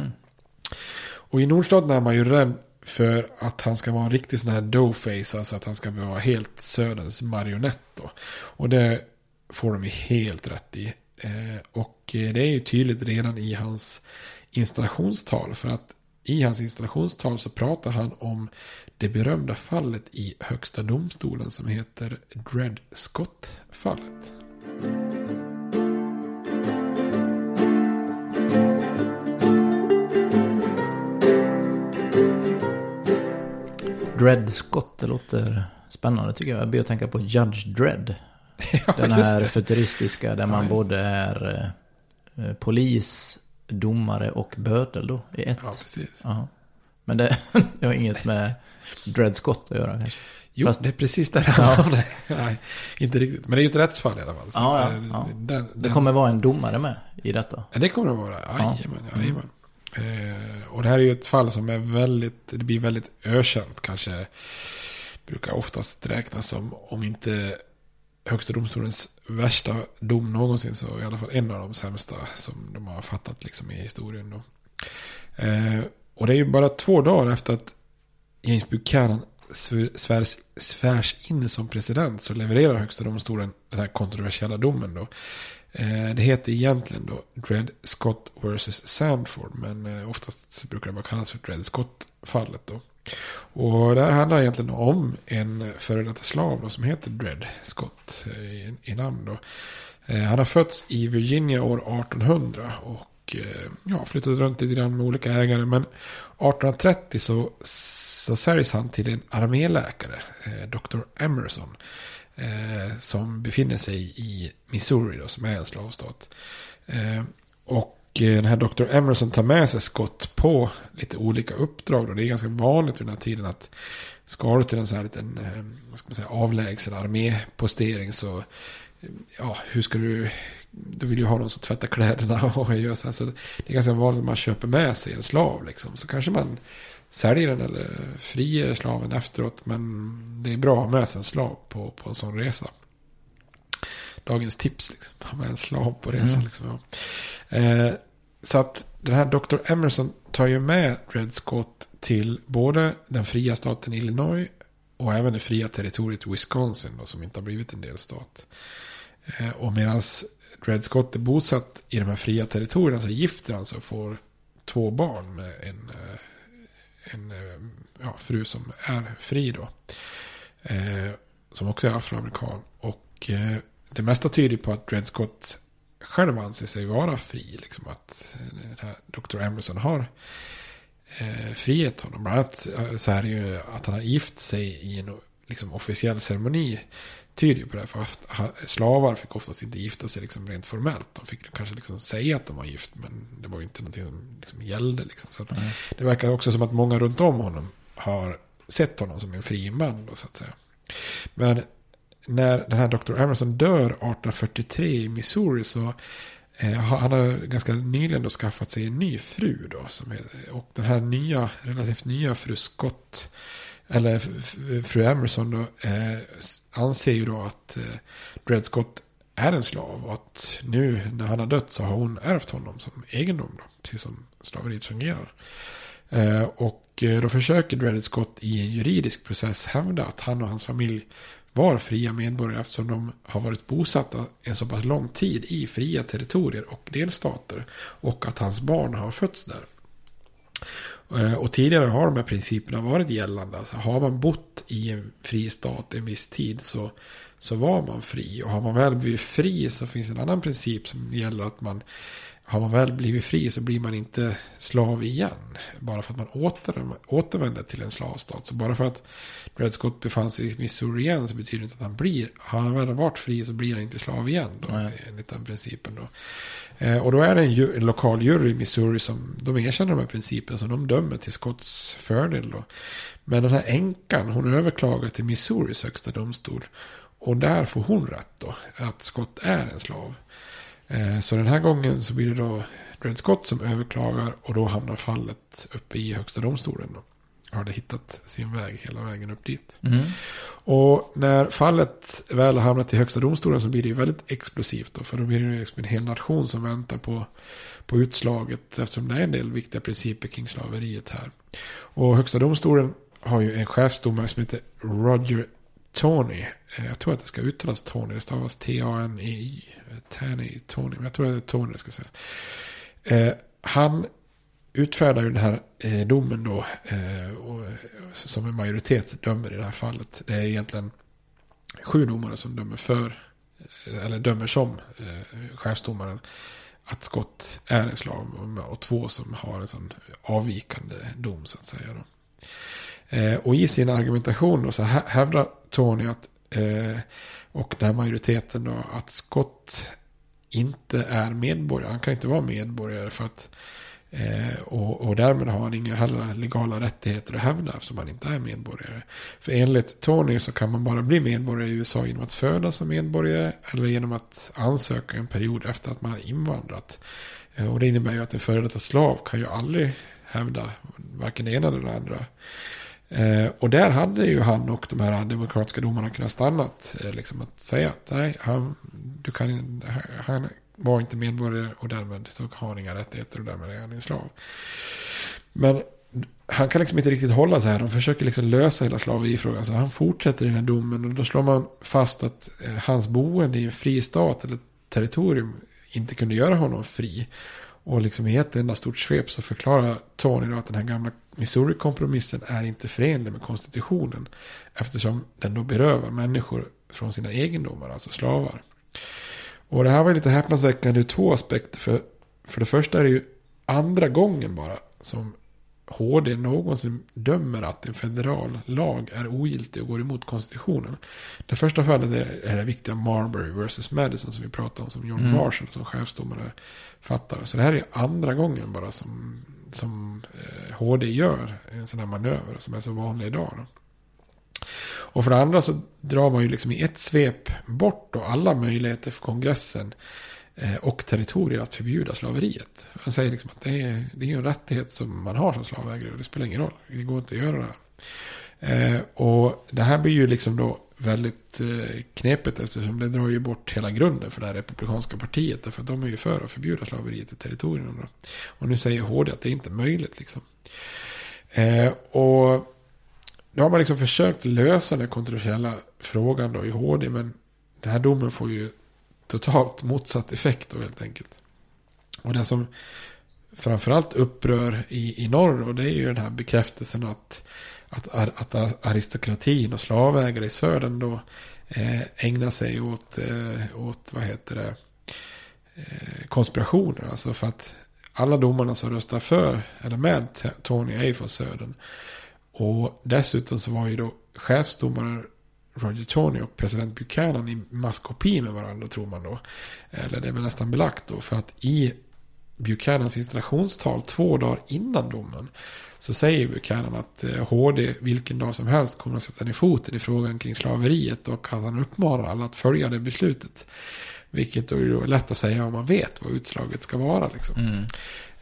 Och i nordstaterna är man ju rädd för att han ska vara en riktig sån här doughface, alltså att han ska vara helt Söderns marionett då. Och det får de ju helt rätt i. Eh, och eh, det är ju tydligt redan i hans installationstal. För att i hans installationstal så pratar han om det berömda fallet i högsta domstolen som heter Dred Scott-fallet. Dred Scott, det låter spännande tycker jag. Jag ber att tänka på Judge Dredd. Ja, Den här det. futuristiska där Ja, man just både är eh, polis, domare och bödel då i ett. Ja, precis. Jaha. Men det, det har inget med Dred Scott att göra kanske. Jo, Fast- det är precis det det handlar om. Nej, inte riktigt. Men det är ju ett rättsfall i alla fall. Ja, ja, eh, ja. Den, Det den- kommer vara en domare med i detta. Ja, det kommer det vara. Jajamän, jajamän. Eh, och det här är ju ett fall som är väldigt, det blir väldigt ökänt kanske. Brukar oftast räknas som, om inte Högsta domstolens värsta dom någonsin, så i alla fall en av de sämsta som de har fattat liksom i historien. Då. Eh, och det är ju bara två dagar efter att James Buchanan svärs, svärs in som president så levererar Högsta domstolen den här kontroversiella domen då. Eh, det heter egentligen då Dred Scott vs. Sandford. Men eh, oftast brukar det bara kallas för Dred Scott-fallet då. Och det här handlar egentligen om en före detta slav då, som heter Dred Scott eh, i, i namn då. Han har fötts i Virginia år 1800 och ja, flyttat runt lite grann med olika ägare. Men 1830 så, så säljs han till en arméläkare, eh, Dr. Emerson. Eh, som befinner sig i Missouri då, som är en slavstat. Eh, och eh, den här Dr. Emerson tar med sig Scott på lite olika uppdrag. Då. Det är ganska vanligt vid den här tiden att ska du till en så här liten eh, vad ska man säga, avlägsen armépostering så eh, ja, hur ska du du vill ju ha någon som tvättar kläderna och gör så här. Så det är ganska vanligt att man köper med sig en slav liksom. Så kanske man säljer den eller friger slaven efteråt. Men det är bra att ha med sig en slav på, på en sån resa. Dagens tips liksom. Ha med en slav på resan Mm. liksom. Ja. Eh, så att den här Dr. Emerson tar ju med Dred Scott till både den fria staten Illinois och även det fria territoriet Wisconsin då, som inte har blivit en delstat. Eh, och medan Dred Scott är bosatt i de här fria territorierna så gifter han sig och får två barn med en, eh, en eh, ja, fru som är fri då. Eh, som också är afroamerikan. Och eh, det mesta tyder på att Dred Scott själv anser sig vara fri. Liksom att eh, Dr. Emerson har eh, frihet honom. Bland annat eh, så är det ju att han har gift sig i en liksom, officiell ceremoni. Tyder ju på det. För ha- slavar fick oftast inte gifta sig liksom, rent formellt. De fick kanske liksom säga att de var gift. Men det var ju inte någonting som liksom, gällde. Liksom. Så att, Det verkar också som att många runt om honom har sett honom som en fri man. Då, så att säga. Men när den här Dr. Emerson dör 1843 i Missouri så eh, har- han har ganska nyligen då skaffat sig en ny fru då. Som är, och den här nya, relativt nya fru Scott, eller fru Emerson då, eh, anser ju då att eh, Dred Scott är en slav. Och att nu när han har dött så har hon ärvt honom som egendom då. Precis som slaveriet fungerar. Eh, och eh, då försöker Dred Scott i en juridisk process hävda att han och hans familj var fria medborgare eftersom de har varit bosatta en så pass lång tid i fria territorier och delstater. Och att hans barn har fötts där. Eh, Och tidigare har de här principerna varit gällande. Alltså har man bott i en fri stat en viss tid så, så var man fri. Och har man väl blivit fri så finns en annan princip som gäller att man har man väl blivit fri så blir man inte slav igen. Bara för att man åter, återvänder till en slavstat. Så bara för att Dred Scott befann sig i Missouri igen så betyder det inte att han blir. Har han väl varit fri så blir han inte slav igen. Då, Nej. enligt den principen. Då. Eh, och då är det en, en lokal jury i Missouri som de erkänner de här principerna. Så de dömer till Scotts fördel. Då. Men den här änkan hon överklagar till Missouris högsta domstol. Och där får hon rätt då. Att Scott är en slav. Eh, Så den här gången så blir det då Dred Scott som överklagar och då hamnar fallet uppe i högsta domstolen. Då hade hittat sin väg hela vägen upp dit. Mm. Och när fallet väl har hamnat i högsta domstolen så blir det ju väldigt explosivt. Då, för då blir det ju liksom en hel nation som väntar på, på utslaget. Eftersom det är en del viktiga principer kring slaveriet här. Och högsta domstolen har ju en chefsdomare som heter Roger Tony. Eh, Jag tror att det ska uttalas Tony. Det stavas T-A-N-E-Y. Tany, Tony. Men jag tror att det är Tony det ska sägas. Eh, han utfärdar ju den här eh, domen då. Eh, och, eh, som en majoritet dömer i det här fallet. Det är egentligen sju domare som dömer för. Eh, eller dömer som eh, chefsdomaren. Att Scott är en slav. Och, två som har en sån avvikande dom så att säga. Då. Eh, och i sin argumentation då så hävdar Tony att, eh, och den här majoriteten då, att Scott inte är medborgare. Han kan inte vara medborgare för att eh, och, och därmed har han inga heller legala rättigheter att hävda eftersom han inte är medborgare. För enligt Tony så kan man bara bli medborgare i USA genom att födas som medborgare eller genom att ansöka en period efter att man har invandrat. Eh, och det innebär ju att en före detta slav kan ju aldrig hävda varken det ena eller det andra. Eh, och där hade ju han och de här demokratiska domarna kunnat stannat. Eh, liksom att säga att nej, han, du kan, han var inte medborgare och därmed så har han inga rättigheter och därmed är han en slav. Men han kan liksom inte riktigt hålla sig här. De försöker liksom lösa hela slaverifrågan. Så han fortsätter i den här domen. Och då slår man fast att eh, hans boende i en fri stat eller territorium inte kunde göra honom fri. Och liksom i ett enda stort svep så förklarar Tony då att den här gamla Missouri-kompromissen är inte förenlig med konstitutionen. Eftersom den då berövar människor från sina egendomar, alltså slavar. Och det här var lite häpnadsväckande ur två aspekter. För, för det första är det ju andra gången bara som HD någonsin dömer att en federal lag är ogiltig och går emot konstitutionen. Det första fallet är, är det viktiga Marbury vs. Madison som vi pratade om som John Mm. Marshall som chefsdomare fattar. Så det här är andra gången bara som, som eh, HD gör en sån här manöver som är så vanlig idag. Då. Och för det andra så drar man ju liksom i ett svep bort då alla möjligheter för kongressen eh, och territorier att förbjuda slaveriet. Han säger liksom att det är, det är en rättighet som man har som slavägare och det spelar ingen roll. Det går inte att göra det här. Eh, och det här blir ju liksom då väldigt eh, knepigt eftersom det drar ju bort hela grunden för det här republikanska partiet. Därför att de är ju för att förbjuda slaveriet i territorierna. Och nu säger HD att det är inte möjligt liksom. Eh, och nu har man liksom försökt lösa den kontroversiella frågan då i HD. Men den här domen får ju totalt motsatt effekt då helt enkelt. Och det som framförallt upprör i, i norr och det är ju den här bekräftelsen att, att, att, att aristokratin och slavägare i södern då eh, ägnar sig åt, eh, åt vad heter det, eh, konspirationer. Alltså för att alla domarna som röstar för eller med Tony är ju från södern. Och dessutom så var ju då chefsdomaren Roger Tony och president Buchanan i maskopi med varandra tror man då. Eller det är väl nästan belagt då. För att i Buchanans installationstal två dagar innan domen. Så säger Buchanan att eh, HD vilken dag som helst kommer att sätta ner foten i frågan kring slaveriet. Och att han uppmanar alla att följa det beslutet. Vilket då är lätt att säga om man vet vad utslaget ska vara. Liksom. Mm.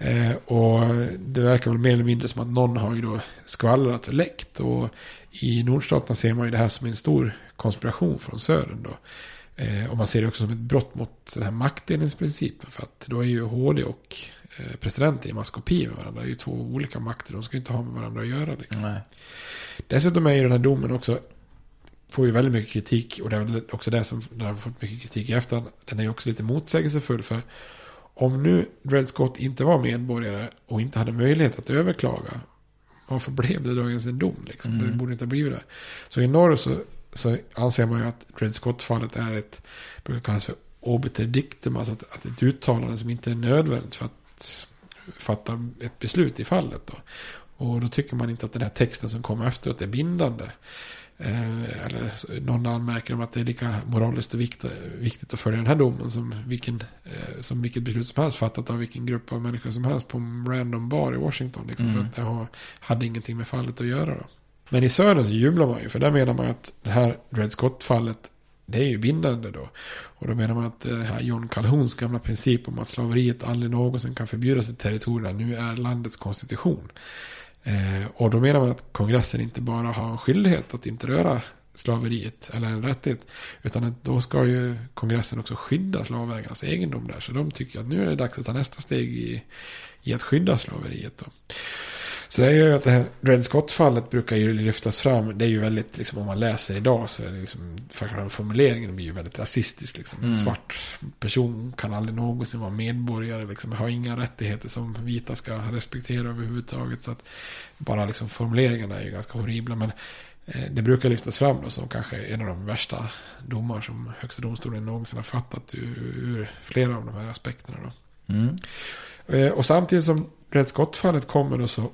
Eh, och det verkar väl mer eller mindre som att någon har ju då skvallrat och läckt. Och i nordstaterna ser man ju det här som en stor konspiration från södern då. Eh, och man ser det också som ett brott mot den här maktdelningsprincipen. För att då är ju HD och eh, presidenten i maskopi med varandra. Det är ju två olika makter. De ska ju inte ha med varandra att göra. Liksom. Nej. Dessutom är ju den här domen också får ju väldigt mycket kritik och det är väl också det som den har fått mycket kritik i efterhand. Den är ju också lite motsägelsefull för om nu Dred Scott inte var medborgare och inte hade möjlighet att överklaga. Varför blev det då ens en dom? Liksom? Mm. Det borde inte ha blivit det. Så i norr så, så anser man ju att Dred Scott-fallet är ett, brukar kallas för obiter dictum. Alltså att, att ett uttalande som inte är nödvändigt för att fatta ett beslut i fallet. Då. Och då tycker man inte att den här texten som kommer efteråt är bindande. Eh, eller någon anmärker om att det är lika moraliskt vikt, viktigt att följa den här domen som, vilken, eh, som vilket beslut som helst fattat av vilken grupp av människor som helst på en random bar i Washington. Liksom, Mm. För att det har, hade ingenting med fallet att göra. Då. Men i södern så jublar man ju, för där menar man att det här Dred Scott-fallet det är ju bindande då. Och då menar man att det här John Calhouns gamla princip om att slaveriet aldrig någonsin kan förbjudas i territorierna nu är landets konstitution. Eh, och då menar man att kongressen inte bara har en skyldighet att inte röra slaveriet eller en rättighet. Utan att då ska ju kongressen också skydda slavägarnas egendom där. Så de tycker att nu är det dags att ta nästa steg i, i att skydda slaveriet. Då. Så det gör ju att det här Dred Scott-fallet brukar ju lyftas fram. Det är ju väldigt, liksom, om man läser idag så är det liksom, formuleringen blir ju väldigt rasistisk. Liksom. En Mm. svart person kan aldrig någonsin vara medborgare, liksom, har inga rättigheter som vita ska respektera överhuvudtaget. Så att bara liksom formuleringarna är ju ganska horribla. Men eh, det brukar lyftas fram då som kanske en av de värsta domar som högsta domstolen någonsin har fattat ur, flera av de här aspekterna. Då. Mm. Eh, Och samtidigt som Dred Scott-fallet kommer då så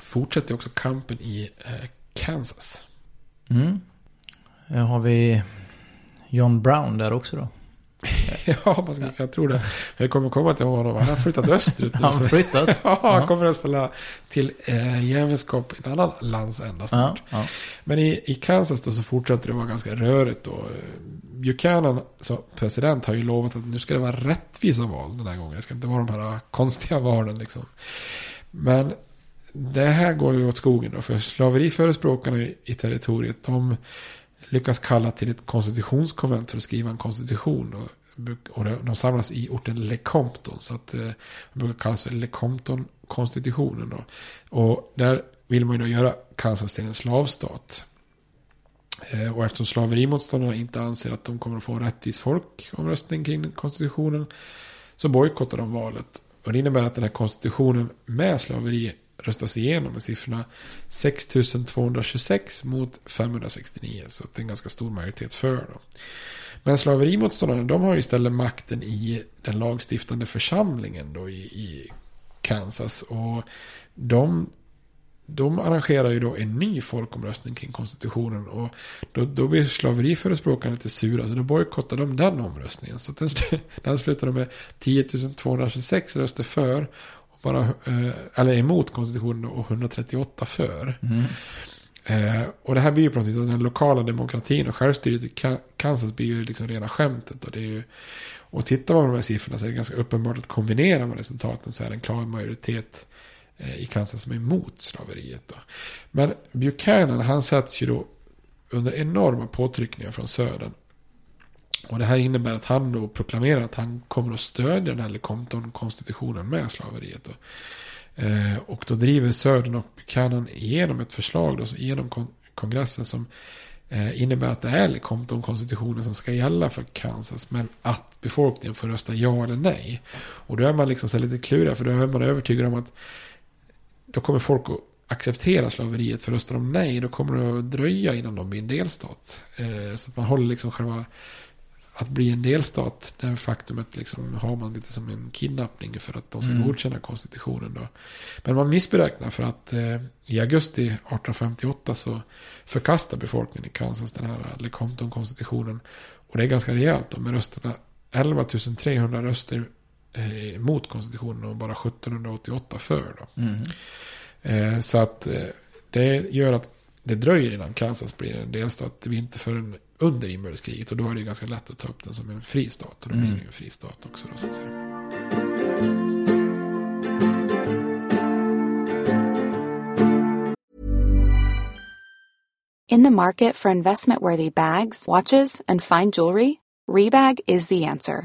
fortsätter också kampen i eh, Kansas. Mm. Har vi John Brown där också då. ja, man ska kunna tro det. Jag kommer komma till honom. Han har flyttat österut. nu, Har han flyttat? ja, han Ja. kommer att ställa till eh, jävelskap i en annan landsända Ja, snart. ja. Men i, i Kansas då så fortsätter det vara ganska rörigt då. Buchanan, så president, har ju lovat att nu ska det vara rättvisa val den här gången. Det ska inte vara de här konstiga valen liksom. Men det här går ju åt skogen då. För slaveriförespråkarna i, territoriet, de lyckas kalla till ett konstitutionskonvent för att skriva en konstitution. Och, och de- samlas i orten Lecompton. Så att eh, det brukar kallas för Lecompton-konstitutionen då. Och där vill man ju då göra Kansas till en slavstat. Eh, och eftersom slaverimotståndarna inte anser att de kommer att få en rättvis folkomröstning kring konstitutionen så bojkottar de valet. Och det innebär att den här konstitutionen med slaveri röstas igenom med siffrorna 6226 mot 569. Så det är en ganska stor majoritet för. Då. Men slaverimotståndarna de har ju istället makten i den lagstiftande församlingen då i, i Kansas. Och de de arrangerar ju då en ny folkomröstning kring konstitutionen. Och då, då blir slaveriförespråkarna lite sura. Så då bojkottar de den omröstningen. Så den, den slutade med 10 226 röster för. Bara, eh, eller emot konstitutionen och 138 för. Mm. Eh, och det här blir ju på något sätt att den lokala demokratin och självstyret i Ka- Kansas blir ju liksom rena skämtet. Och, det är ju, och tittar man på de här siffrorna så är det ganska uppenbart att kombinerar man resultaten så är det en klar majoritet eh, i Kansas som är emot slaveriet. Då. Men Buchanan han sätts ju då under enorma påtryckningar från södern. Och det här innebär att han då proklamerar att han kommer att stödja den här Lecompton-konstitutionen med slaveriet. Då. Eh, och då driver Södern och Buchanan igenom ett förslag då, genom kon- kongressen som eh, innebär att det är Lecompton-konstitutionen som ska gälla för Kansas. Men att befolkningen får rösta ja eller nej. Och då är man liksom så lite klurig för då är man övertygad om att då kommer folk att acceptera slaveriet. För röstar de nej då kommer det att dröja innan de blir en delstat. Eh, så att man håller liksom själva att bli en delstat, det faktumet liksom har man lite som en kidnappning för att de ska Mm. godkänna konstitutionen. Då. Men man missberäknar för att eh, i augusti 1858 så förkastar befolkningen i Kansas den här Lecompton-konstitutionen. Och det är ganska rejält då med rösterna 11 300 röster eh, mot konstitutionen och bara 1788 för. Då. Mm. Eh, så att eh, det gör att det dröjer innan Kansas blir en delstat. Det blir inte förrän under inbördeskriget. Och då är det ju ganska lätt att ta upp den som en fri stat. Och då blir Mm. det ju en fri stat också då, så att säga. In the market for investment-worthy bags, watches, and fine jewelry, Rebag is the answer.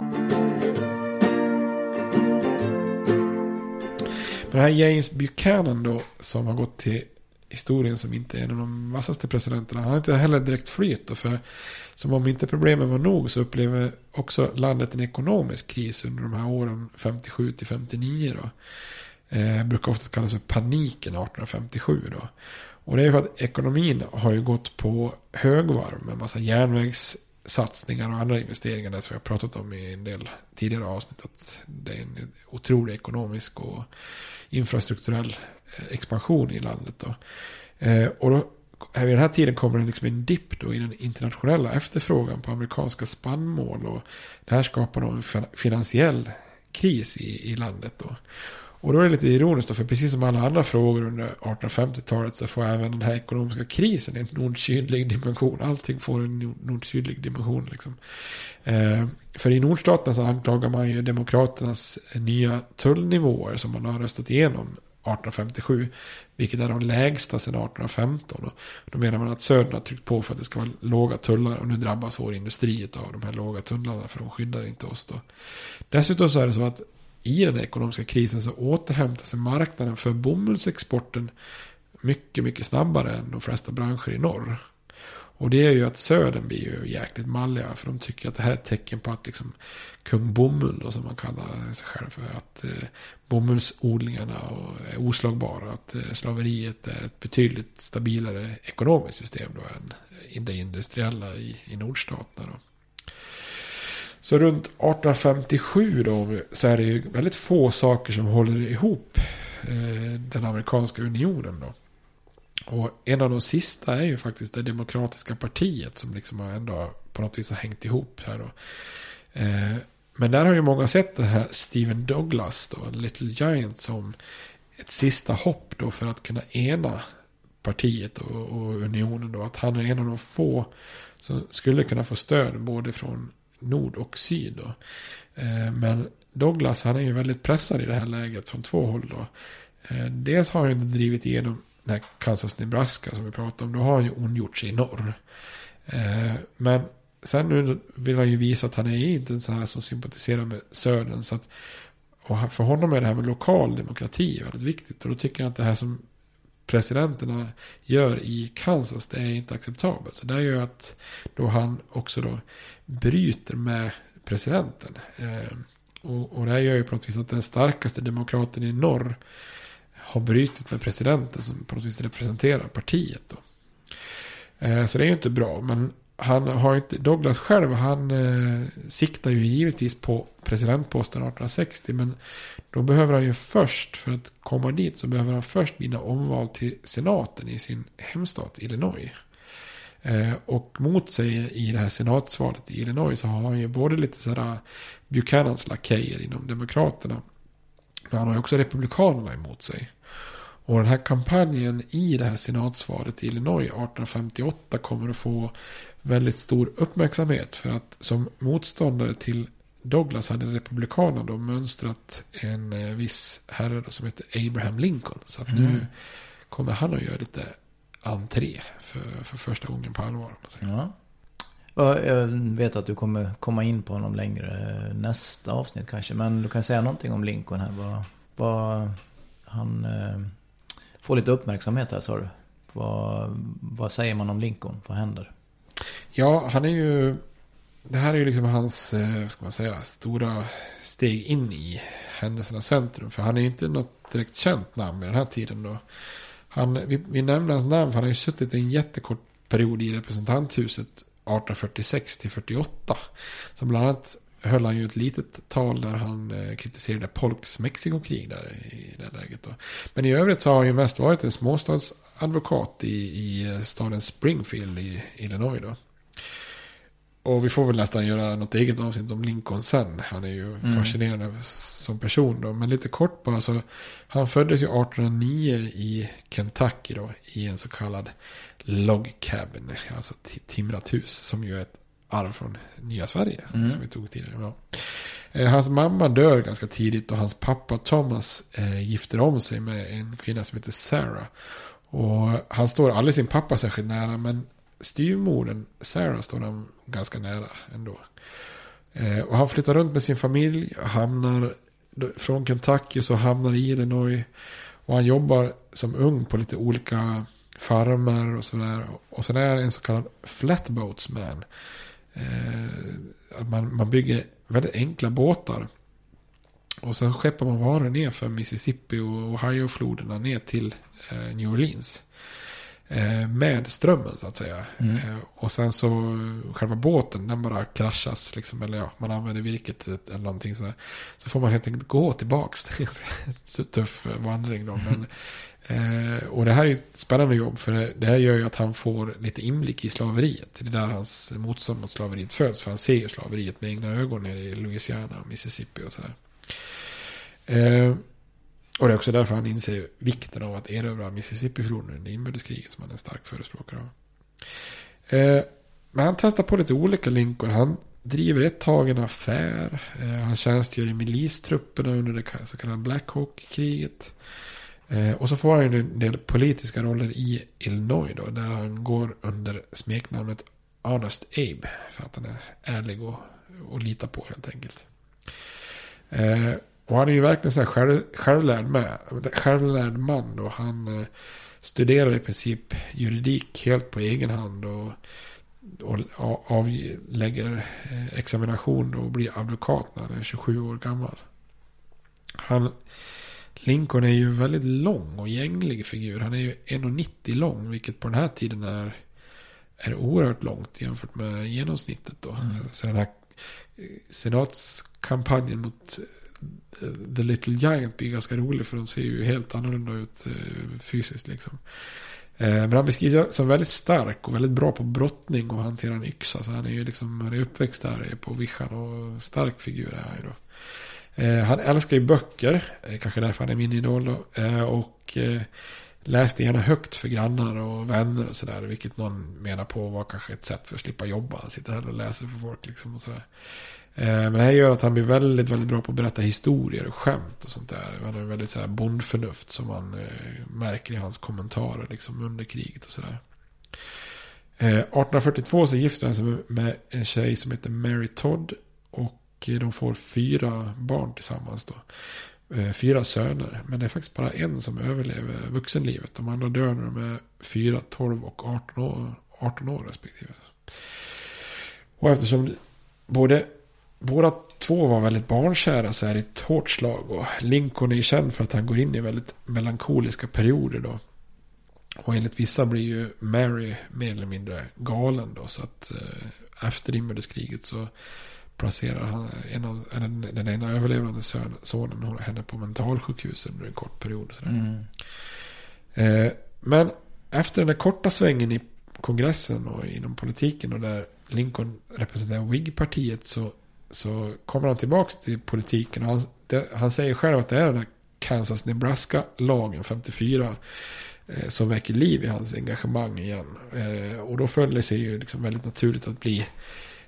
Men den här James Buchanan då, som har gått till historien som inte är en av de vassaste presidenterna. Han har inte heller direkt flyt då, för som om inte problemen var nog så upplever också landet en ekonomisk kris under de här åren 57 till 59 då. Eh, brukar ofta kallas för paniken 1857 då. Och det är för att ekonomin har ju gått på högvarv med massa järnvägs satsningar och andra investeringar där som jag pratat om i en del tidigare avsnitt. Att det är en otrolig ekonomisk och infrastrukturell eh, expansion i landet. Då. Eh, och då, vid den här tiden kommer det liksom en dipp då i den internationella efterfrågan på amerikanska spannmål. Och det här skapar då en finansiell kris i, i landet. Då. Och då är det lite ironiskt då, för precis som alla andra frågor under 1850-talet så får även den här ekonomiska krisen en nord-sydlig dimension. Allting får en nord-sydlig dimension liksom. Eh, för i nordstaterna så anklagar man ju demokraternas nya tullnivåer som man har röstat igenom 1857. Vilket är de lägsta sedan 1815. Och då menar man att södern har tryckt på för att det ska vara låga tullar. Och nu drabbas vår industri av de här låga tullarna. För de skyddar inte oss då. Dessutom så är det så att i den ekonomiska krisen så återhämtar sig marknaden för bomullsexporten mycket, mycket snabbare än de flesta branscher i norr. Och det är ju att södern blir ju jäkligt malliga. För de tycker att det här är ett tecken på att liksom kung bomull då, som man kallar sig själv för. Att eh, bomullsodlingarna är oslagbara. Att eh, slaveriet är ett betydligt stabilare ekonomiskt system då än det industriella i, i nordstaterna. Då. Så runt 1857 då så är det ju väldigt få saker som håller ihop eh, den amerikanska unionen då. Och en av de sista är ju faktiskt det demokratiska partiet som liksom ändå på något vis har hängt ihop här då. Eh, men där har ju många sett det här Steven Douglas då, Little Giant som ett sista hopp då för att kunna ena partiet och, och unionen då. Att han är en av de få som skulle kunna få stöd både från nord och syd. Då. Eh, men Douglas han är ju väldigt pressad i det här läget från två håll. Då. Eh, dels har han ju drivit igenom den här Kansas-Nebraska som vi pratade om. Då har han ju ondgjort sig i norr. Eh, men sen nu vill han ju visa att han är inte en sån här som sympatiserar med södern. Så att, och för honom är det här med lokal demokrati väldigt viktigt. Och då tycker jag att det här som presidenterna gör i Kansas, det är inte acceptabelt. Så det är ju att då han också då bryter med presidenten. Eh, och, och det här gör ju på något vis att den starkaste demokraten i norr har brutit med presidenten som på något vis representerar partiet. Då. Eh, så det är ju inte bra. Men han har inte, Douglas själv, han eh, siktar ju givetvis på presidentposten 1860. Men då behöver han ju först, för att komma dit, så behöver han först vinna omval till senaten i sin hemstat Illinois. Eh, och mot sig i det här senatsvalet i Illinois så har han ju både lite sådär Buchanans lakejer inom Demokraterna. Men han har ju också Republikanerna emot sig. Och den här kampanjen i det här senatsvalet i Illinois 1858 kommer att få väldigt stor uppmärksamhet. För att som motståndare till Douglas hade Republikanerna då mönstrat en eh, viss herre som heter Abraham Lincoln. Så att mm. nu kommer han att göra lite entré för, för första gången på allvar. Ja. Jag vet att du kommer komma in på honom längre nästa avsnitt kanske. Men du kan säga någonting om Lincoln här. Vad, vad han eh, får lite uppmärksamhet här sa du. Vad, vad säger man om Lincoln? Vad händer? Ja, han är ju... Det här är ju liksom hans, eh, vad ska man säga, stora steg in i händelsernas centrum. För han är ju inte något direkt känt namn i den här tiden då. Han, vi, vi nämner hans namn för han har ju suttit en jättekort period i representanthuset 1846 till 48. Så bland annat höll han ju ett litet tal där han eh, kritiserade Polks Mexikokrig där i det läget. Då. Men i övrigt så har han ju mest varit en småstadsadvokat i, i eh, staden Springfield i Illinois då. Och vi får väl nästan göra något eget avsnitt om Lincoln sen. Han är ju mm. fascinerande som person då. Men lite kort bara så. Han föddes ju 1809 i Kentucky då. I en så kallad log cabin. Alltså timrat hus. Som ju är ett arv från nya Sverige. Mm. Som vi tog tidigare. Ja. Eh, hans mamma dör ganska tidigt. Och hans pappa Thomas eh, gifter om sig med en kvinna som heter Sarah. Och han står aldrig sin pappa särskilt nära. Men styvmodern Sarah står han ganska nära ändå. Eh, och han flyttar runt med sin familj, hamnar från Kentucky så hamnar i Illinois. Och han jobbar som ung på lite olika farmer och sådär. Och sen är han en så kallad flatboatsman. Eh, man, man bygger väldigt enkla båtar. Och sen skeppar man varor ner för Mississippi och Ohio-floderna ner till eh, New Orleans. Eh, med strömmen så att säga. Mm. Eh, och sen så själva båten den bara kraschas. Liksom, eller ja, man använder virket eller någonting så Så får man helt enkelt gå tillbaks. så tuff vandring då. Men, eh, och det här är ett spännande jobb. För det, det, här gör ju att han får lite inblick i slaveriet. Det är där hans motstånd mot slaveriet föds. För han ser ju slaveriet med egna ögon nere i Louisiana och Mississippi och sådär. Eh, och det är också därför han inser vikten av att erövra Mississippi-floden under inbördeskriget som han är en stark förespråkare av. Eh, men han testar på lite olika linkor. Han driver ett tag en affär. Eh, han tjänstgör i milistrupperna under det så kallade Black Hawk-kriget. Eh, och så får han en del politiska roller i Illinois då. Där han går under smeknamnet Honest Abe. För att han är ärlig och, och litar på helt enkelt. Eh, och han är ju verkligen så här själv, självlärd, med, självlärd man. Och han eh, studerar i princip juridik helt på egen hand. Och, och avlägger eh, examination och blir advokat när han är 27 år gammal. Han, Lincoln är ju en väldigt lång och gänglig figur. Han är ju 1,90 lång. Vilket på den här tiden är, är oerhört långt jämfört med genomsnittet. Då. Mm. Så den här eh, senatskampanjen mot The Little Giant blir ganska rolig för de ser ju helt annorlunda ut eh, fysiskt liksom. Eh, men han beskrivs som väldigt stark och väldigt bra på brottning och hantera en yxa. Så han är ju liksom, han är uppväxt där på vischan och stark figur är han ju då. Eh, han älskar ju böcker, kanske därför han är min idol då. Och läste gärna högt för grannar och vänner och sådär. Vilket någon menar på var kanske ett sätt för att slippa jobba. Han sitter här och läser för folk liksom och sådär. Eh, men det här gör att han blir väldigt, väldigt bra på att berätta historier och skämt och sånt där. Han har väldigt så här bondförnuft som man eh, märker i hans kommentarer liksom under kriget och sådär. Eh, 1842 så gifter han sig med en tjej som heter Mary Todd. Och de får fyra barn tillsammans då. Fyra söner. Men det är faktiskt bara en som överlever vuxenlivet. De andra dör när de är 4, 12 och 18 år, 18 år respektive. Och eftersom både båda två var väldigt barnkära så är det ett hårt slag. Och Lincoln är ju känd för att han går in i väldigt melankoliska perioder då. Och enligt vissa blir ju Mary mer eller mindre galen då. Så att eh, efter inbördeskriget så placerar han en av, den, den ena överlevande son, sonen henne på mentalsjukhus under en kort period. Mm. Eh, men efter den där korta svängen i kongressen och inom politiken och där Lincoln representerar Whig-partiet så så kommer han tillbaka till politiken. Han, det, han säger själv att det är den här Kansas-Nebraska-lagen 54 eh, som väcker liv i hans engagemang igen. Eh, och då följer sig ju liksom väldigt naturligt att bli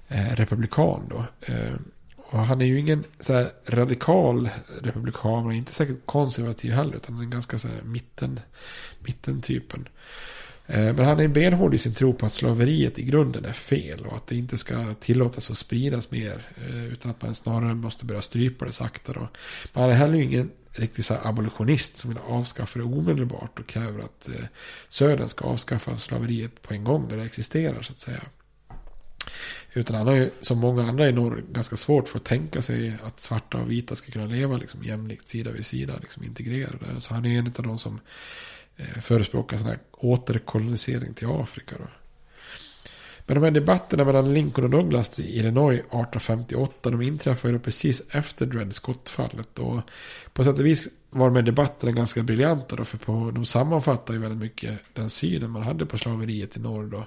eh, republikan då. Eh, och han är ju ingen så radikal republikan och inte säkert konservativ heller. Utan en ganska så här mitten, mittentypen. Eh, Eh, men han är benhård i sin tro på att slaveriet i grunden är fel och att det inte ska tillåtas att spridas mer. Eh, utan att man snarare måste börja strypa det sakta. Då. Men han är heller ingen riktig så abolitionist som vill avskaffa det omedelbart och kräver att eh, södern ska avskaffa slaveriet på en gång när det existerar så att säga. Utan han har ju som många andra i norr ganska svårt för att tänka sig att svarta och vita ska kunna leva liksom jämlikt sida vid sida, liksom integrerade. Så han är en av de som Eh, förespråkar sån här återkolonisering till Afrika. Då. Men de här debatterna mellan Lincoln och Douglas i Illinois 1858 de inträffade ju precis efter Dred Scott-fallet. Och på sätt och vis var de här debatterna ganska briljanta då, för på, de sammanfattar ju väldigt mycket den synen man hade på slaveriet i norr. Då.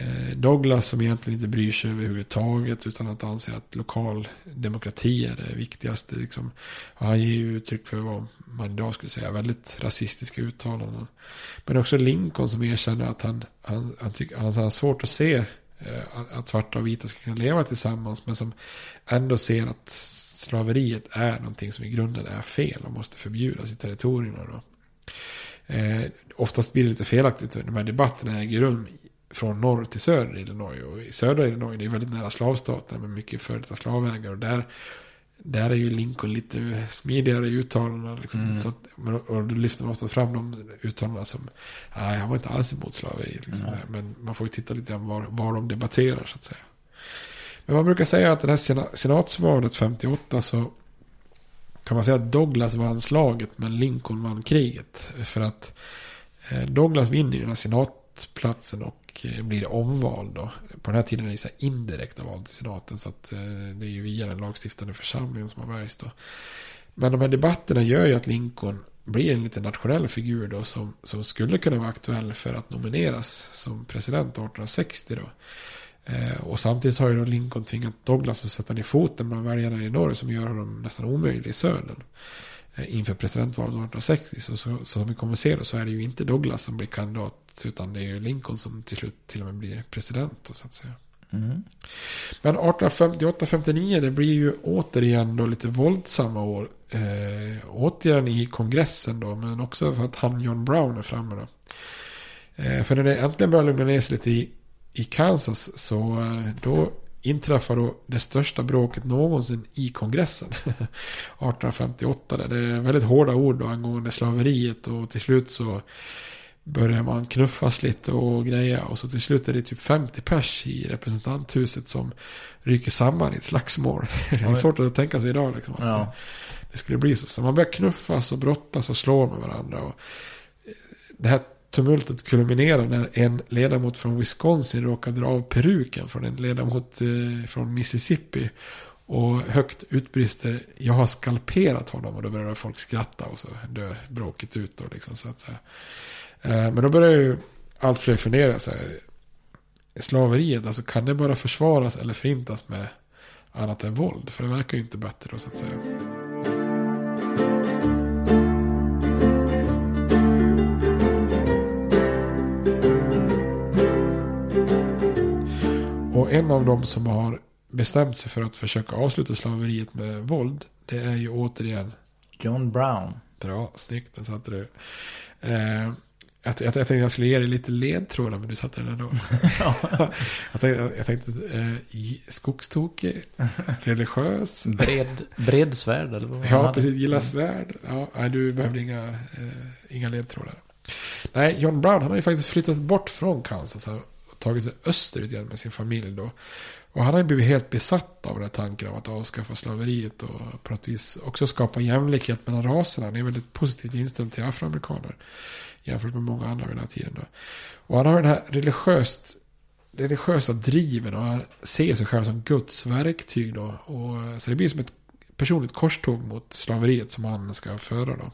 Eh, Douglas som egentligen inte bryr sig överhuvudtaget utan att anser att lokal demokrati är det viktigaste. Liksom. Han ger ju uttryck för vad man idag skulle säga väldigt rasistiska uttalanden. Men också Lincoln som erkänner att han, han, han, tycker, han har svårt att se eh, att svarta och vita ska kunna leva tillsammans. Men som ändå ser att slaveriet är någonting som i grunden är fel och måste förbjudas i territorierna. Då. Eh, oftast blir det lite felaktigt. De här debatterna äger rum från norr till söder i Illinois. Och i södra Illinois det är väldigt nära slavstaten med mycket före detta slavägare. Och där där är ju Lincoln lite smidigare i uttalandena. Liksom. Mm. Så att, men- och då lyfter man ofta fram de uttalandena som, nej han var inte alls emot slaveri. Liksom. Nej. Men man får ju titta lite grann var, var de debatterar så att säga. Men man brukar säga att det här sena- senatsvalet 58 så kan man säga att Douglas vann slaget men Lincoln vann kriget. För att eh, Douglas vinner ju den här senatplatsen och eh, blir omvald då. På den här tiden är det så här indirekta val till senaten så att eh, det är ju via den lagstiftande församlingen som har väljs då. Men de här debatterna gör ju att Lincoln blir en lite nationell figur då som, som skulle kunna vara aktuell för att nomineras som president 1860 då. Eh, och samtidigt har ju då Lincoln tvingat Douglas att sätta ner foten bland väljarna i norr som gör honom nästan omöjlig i södern. Eh, inför presidentvalet 1860. Så, så, så som vi kommer se då så är det ju inte Douglas som blir kandidat utan det är ju Lincoln som till slut till och med blir president då, så att säga. Mm. Men 1858-59 det blir ju återigen då lite våldsamma år. Eh, återigen i kongressen då men också för att han John Brown är framme då. Eh, för när det äntligen börjar lugna ner sig lite i, i Kansas så eh, då inträffar då det största bråket någonsin i kongressen. 1858. Där det är väldigt hårda ord då angående slaveriet och till slut så börjar man knuffas lite och greja. Och så till slut är det typ 50 pers i representanthuset som ryker samman i ett slagsmål. Det är svårt att tänka sig idag liksom. Att Ja. det skulle bli så. Så man börjar knuffas och brottas och slå med varandra. Och det här tumultet kulminerar när en ledamot från Wisconsin råkar dra av peruken från en ledamot eh, från Mississippi. Och högt utbrister jag har skalperat honom och då börjar folk skratta och så dör bråket ut. Då, liksom, så att, säga. Eh, men då börjar ju allt fler fundera. Så här, slaveriet, alltså kan det bara försvaras eller förintas med annat än våld? För det verkar ju inte bättre då så att säga. En av dem som har bestämt sig för att försöka avsluta slaveriet med våld. Det är ju återigen John Brown. Bra, snyggt. Den satte du. Eh, jag, jag, jag tänkte jag skulle ge dig lite ledtrådar men du satte den ändå. jag tänkte, jag tänkte eh, skogstokig, religiös. Bred, bredsvärd eller vad Ja, precis. Gillar svärd. Ja, nej, du behövde inga, eh, inga ledtrådar. Nej, John Brown han har ju faktiskt flyttat bort från Kansas och tagit sig österut igen med sin familj då. Och han har ju blivit helt besatt av den här tanken om att avskaffa slaveriet och på något vis också skapa jämlikhet mellan raserna. Han är väldigt positivt inställd till afroamerikaner jämfört med många andra vid den här tiden. Då. Och han har den här religiöst, religiösa driven och han ser sig själv som Guds verktyg då. Och, så det blir som ett personligt korståg mot slaveriet som han ska föra då.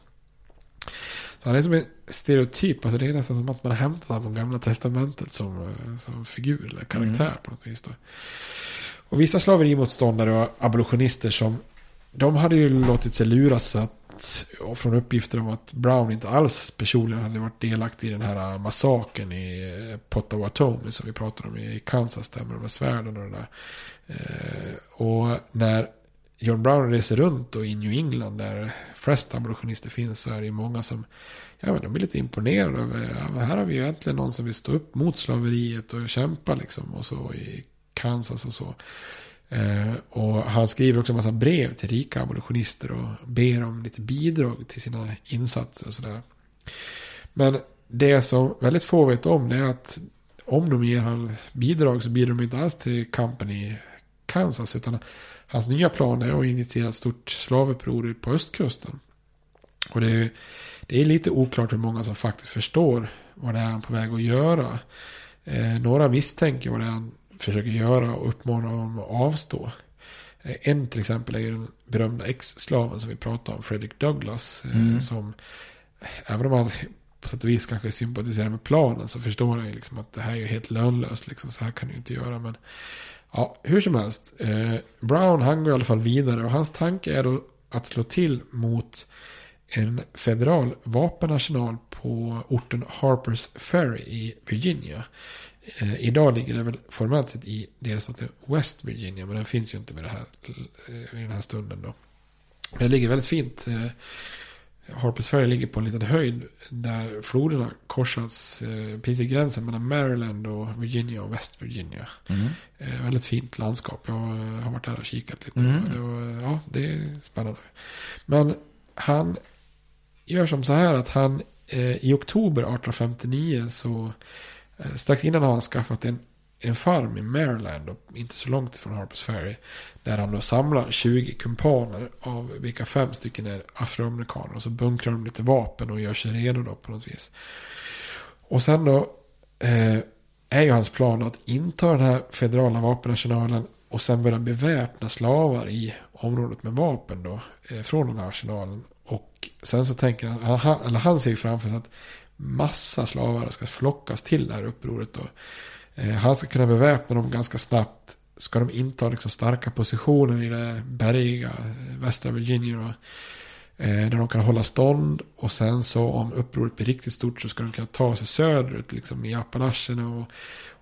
Så han är som en stereotyp, alltså det är nästan som att man har hämtat honom från gamla testamentet som, eh, som figur eller karaktär Mm. på något vis. Då. Och vissa slaverimotståndare och abolitionister som, de hade ju låtit sig luras att, från uppgifter om att Brown inte alls personligen hade varit delaktig i den här massakern i eh, Potawatomi som vi pratade om i Kansas där med de här svärden och det där. Eh, och när John Brown reser runt och i New England där flest abolitionister finns så är det ju många som ja, men de blir lite imponerade över ja, här har vi ju egentligen någon som vill stå upp mot slaveriet och kämpa liksom och så i Kansas och så. Eh, och han skriver också en massa brev till rika abolitionister och ber om lite bidrag till sina insatser och sådär. Men det som väldigt få vet om det är att om de ger han bidrag så bidrar de inte alls till kampen i Kansas utan hans nya plan är att initiera ett stort slavuppror på östkusten. Och det är, det är lite oklart hur många som faktiskt förstår vad det är han på väg att göra. Eh, några misstänker vad det är han försöker göra och uppmanar dem att avstå. Eh, en till exempel är ju den berömda ex-slaven som vi pratade om, Frederick Douglass. Eh, Mm. Som, även om han på sätt och vis kanske sympatiserar med planen så förstår han ju liksom att det här är ju helt lönlöst. Liksom, så här kan du inte göra. Men ja, hur som helst. Eh, Brown han går i alla fall vidare och hans tanke är då att slå till mot en federal vapenarsenal på orten Harpers Ferry i Virginia. Eh, idag ligger det väl formellt sett i delstaten West Virginia, men den finns ju inte med det här, eh, vid den här stunden då. Men det ligger väldigt fint eh, Harpers Ferry ligger på en liten höjd där floderna korsas eh, precis i gränsen mellan Maryland och Virginia och West Virginia. Mm. Eh, väldigt fint landskap. Jag har varit där och kikat lite. Mm. Det var, ja, det är spännande. Men han gör som så här att han eh, i oktober 1859 så eh, strax innan har han skaffat en, en farm i Maryland och inte så långt från Harpers Ferry. Där han då samlar 20 kumpaner av vilka fem stycken är afroamerikaner. Och så bunkrar de lite vapen och gör sig redo då på något vis. Och sen då eh, är ju hans plan att inta den här federala vapenarsenalen och sen börja beväpna slavar i området med vapen då. Eh, från den här arsenalen. Och sen så tänker han, han, eller han ser framför sig att massa slavar ska flockas till det här upproret då. Eh, han ska kunna beväpna dem ganska snabbt. Ska de inta liksom starka positioner i det bergiga eh, västra Virginia då. Eh, där de kan hålla stånd. Och sen så om upproret blir riktigt stort så ska de kunna ta sig söderut liksom i Appalacherna. Och,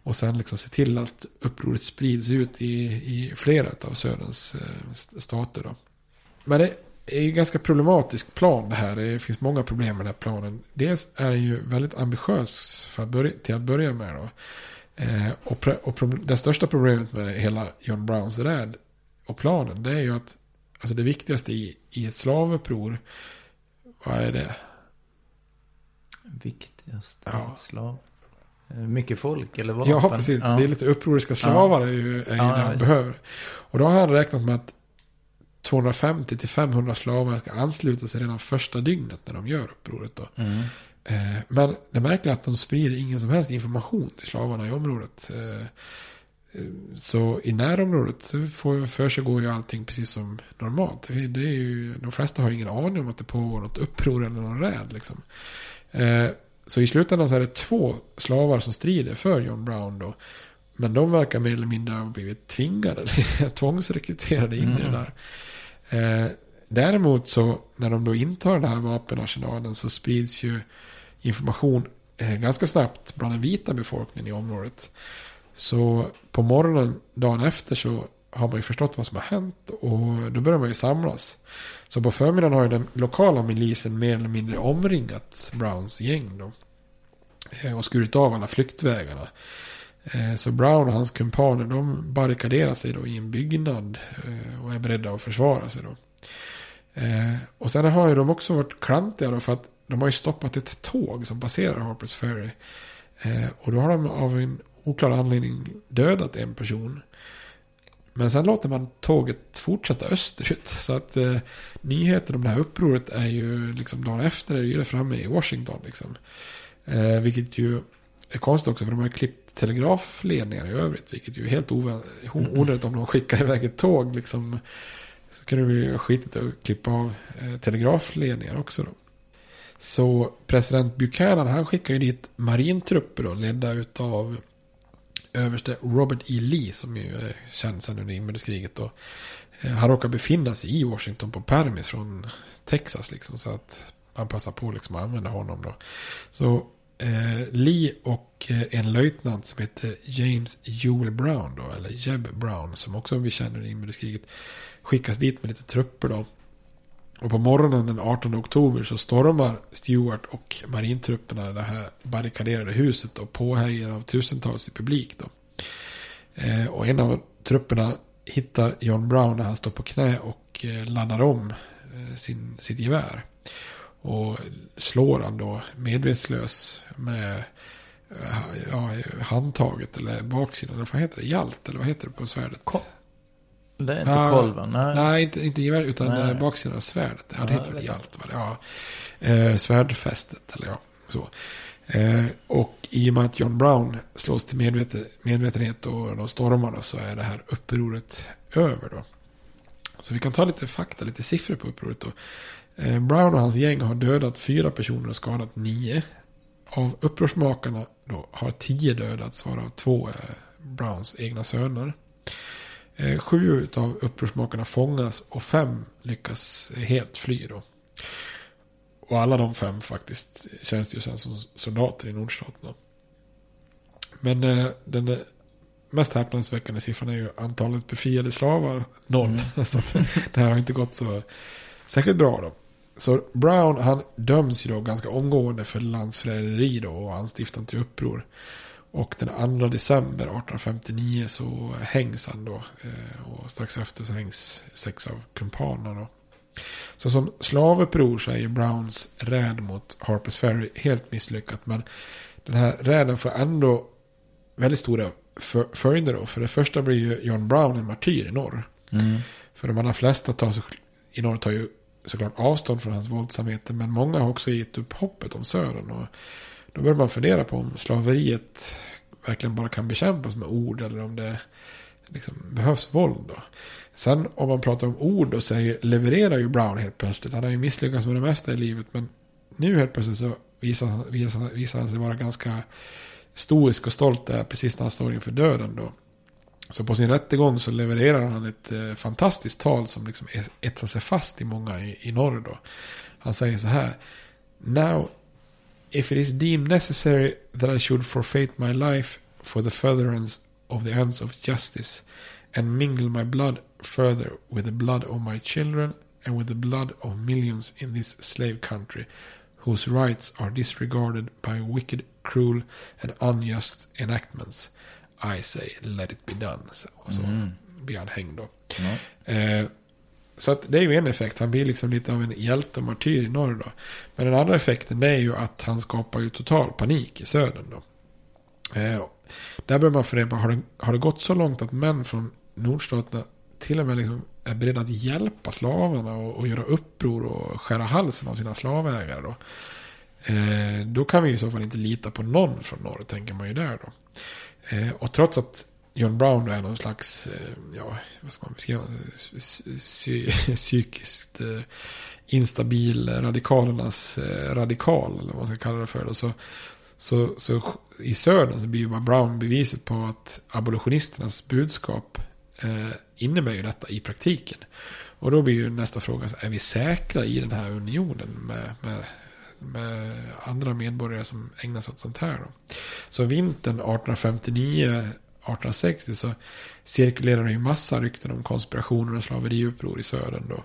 och sen liksom se till att upproret sprids ut i, i flera av söderns stater då. Men det är ju ganska problematisk plan det här. Det finns många problem med den här planen. Dels är den ju väldigt ambitiös för att börja, till att börja med då. Eh, och och det största problemet med hela John Browns räd och planen det är ju att alltså det viktigaste i, i ett slavuppror, vad är det? Viktigaste Ja. slav. Eh, Mycket folk eller vapen? Ja, precis. Det är lite upproriska slavar är ju, är ju Ja, det han behöver. Och då har han räknat med att 250 till 500 slavar ska ansluta sig redan första dygnet när de gör upproret. Då. Mm. Eh, Men det märkliga är att de sprider ingen som helst information till slavarna i området. Eh, eh, Så i närområdet så får- försiggår ju allting precis som normalt. Det är ju, de flesta har ingen aning om att det pågår något uppror eller någon räd. Liksom. Så i slutändan så är det två slavar som strider för John Brown då. Men de verkar mer eller mindre ha blivit tvingade, tvångsrekryterade in i det Mm. där. Däremot så när de då intar den här vapenarsenalen så sprids ju information eh, ganska snabbt bland den vita befolkningen i området. Så på morgonen dagen efter så har man ju förstått vad som har hänt och då börjar man ju samlas. Så på förmiddagen har ju den lokala milisen mer eller mindre omringat Browns gäng då. Eh, och skurit av alla flyktvägarna. Eh, så Brown och hans kumpaner de barrikaderar sig då i en byggnad och är beredda att försvara sig då. Och sen har ju de också varit klantiga då för att de har ju stoppat ett tåg som passerar Harpers Ferry. Eh, Och då har de av en oklar anledning dödat en person. Men sen låter man tåget fortsätta österut. Så att eh, nyheten om det här upproret är ju liksom dagen efter är det ju framme i Washington. Liksom. Eh, vilket ju är konstigt också för de har ju klippt telegrafledningar i övrigt. Vilket ju är helt o- onödigt om de skickar iväg ett tåg. Liksom, så kunde de ju skitit att klippa av eh, telegrafledningar också då. Så president Buchanan han skickar ju dit marintrupper då, ledda utav överste Robert E. Lee som ju är känd sedan under inbördeskriget då. Eh, han råkar befinna sig i Washington på permis från Texas liksom så att man passar på liksom att använda honom då. Så eh, Lee och eh, en löjtnant som heter James Joel Brown då, eller Jeb Brown som också vi känner under inbördeskriget skickas dit med lite trupper då. Och på morgonen den 18 oktober så stormar Stewart och marintrupperna det här barrikaderade huset och påhejar av tusentals i publik då. Eh, och en av trupperna hittar John Brown när han står på knä och eh, laddar om eh, sin, sitt gevär. Och slår han då medvetslös med eh, ja, handtaget eller baksidan, eller vad heter det? Hjalt eller vad heter det på svärdet? Det är inte Ja, kolven? Nej. Nej, inte, inte gevär utan Nej. eh, baksidan av svärdet. Ja, det heter väl det- hjalt. Ja. Eh, svärdfästet eller ja, så. Eh, och i och med att John Brown slås till medveten, medvetenhet och de stormar då, så är det här upproret över då. Så vi kan ta lite fakta, lite siffror på upproret då. Eh, Brown och hans gäng har dödat fyra personer och skadat nio. Av upprorsmakarna då har tio dödats, varav två är Browns egna söner. Eh, Sju av upprorsmakarna fångas och fem lyckas helt fly då. Och alla de fem faktiskt känns ju sen som soldater i nordstaten. Då. Men eh, den mest häpnadsväckande siffran är ju antalet befriade slavar. Noll. Så att det här har inte gått så särskilt bra då. Så Brown han döms ju då ganska omgående för landsförräderi då och anstiftan till uppror. Och den 2 december 1859 så hängs han då. eh, Och strax efter så hängs sex av kumpanerna då. Så som slavuppror så är ju Browns räd mot Harpers Ferry helt misslyckat. Men den här räden får ändå väldigt stora följder då. För det första blir ju John Brown en martyr i norr. Mm. För de allra flesta tar så, i norr tar ju såklart avstånd från hans våldsamheter. Men många har också gett upp hoppet om södern. Och då börjar man fundera på om slaveriet verkligen bara kan bekämpas med ord. Eller om det liksom behövs våld då. Sen om man pratar om ord då så är- levererar ju Brown helt plötsligt. Han har ju misslyckats med det mesta i livet. Men nu helt plötsligt så visar, visar, visar han sig vara ganska stoisk och stolt där precis när han står inför döden då. Så på sin rättegång så levererar han ett eh, fantastiskt tal som liksom etsar sig fast i många i, i norr då. Han säger så här. Now, if it is deemed necessary that I should forfeit my life for the furtherance of the ends of justice and mingle my blood further with the blood of my children and with the blood of millions in this slave country whose rights are disregarded by wicked, cruel and unjust enactments. I say let it be done. Så, och så Mm. blir han hängd då. Ja. Eh, så att det är ju en effekt. Han blir liksom lite av en hjälte och martyr i norr då. Men den andra effekten det är ju att han skapar ju total panik i södern då. Eh, där bör man fundera på, har det, har det gått så långt att män från nordstaterna till och med liksom är beredda att hjälpa slavarna och, och göra uppror och skära halsen av sina slavägare då. Eh, då kan vi ju i så fall inte lita på någon från norr, tänker man ju där då. Eh, och trots att John Brown är någon slags, eh, ja, vad ska man beskriva, psy- psykiskt eh, instabil radikalernas eh, radikal, eller vad man ska kalla det för. Då, så, så, så i södern så blir ju bara Brown beviset på att abolitionisternas budskap eh, innebär ju detta i praktiken. Och då blir ju nästa fråga, är vi säkra i den här unionen med, med, med andra medborgare som ägnar sig åt sånt här då? Så vintern 1859 1860 så cirkulerar det ju massa rykten om konspirationer och slaveriuppror i södern då.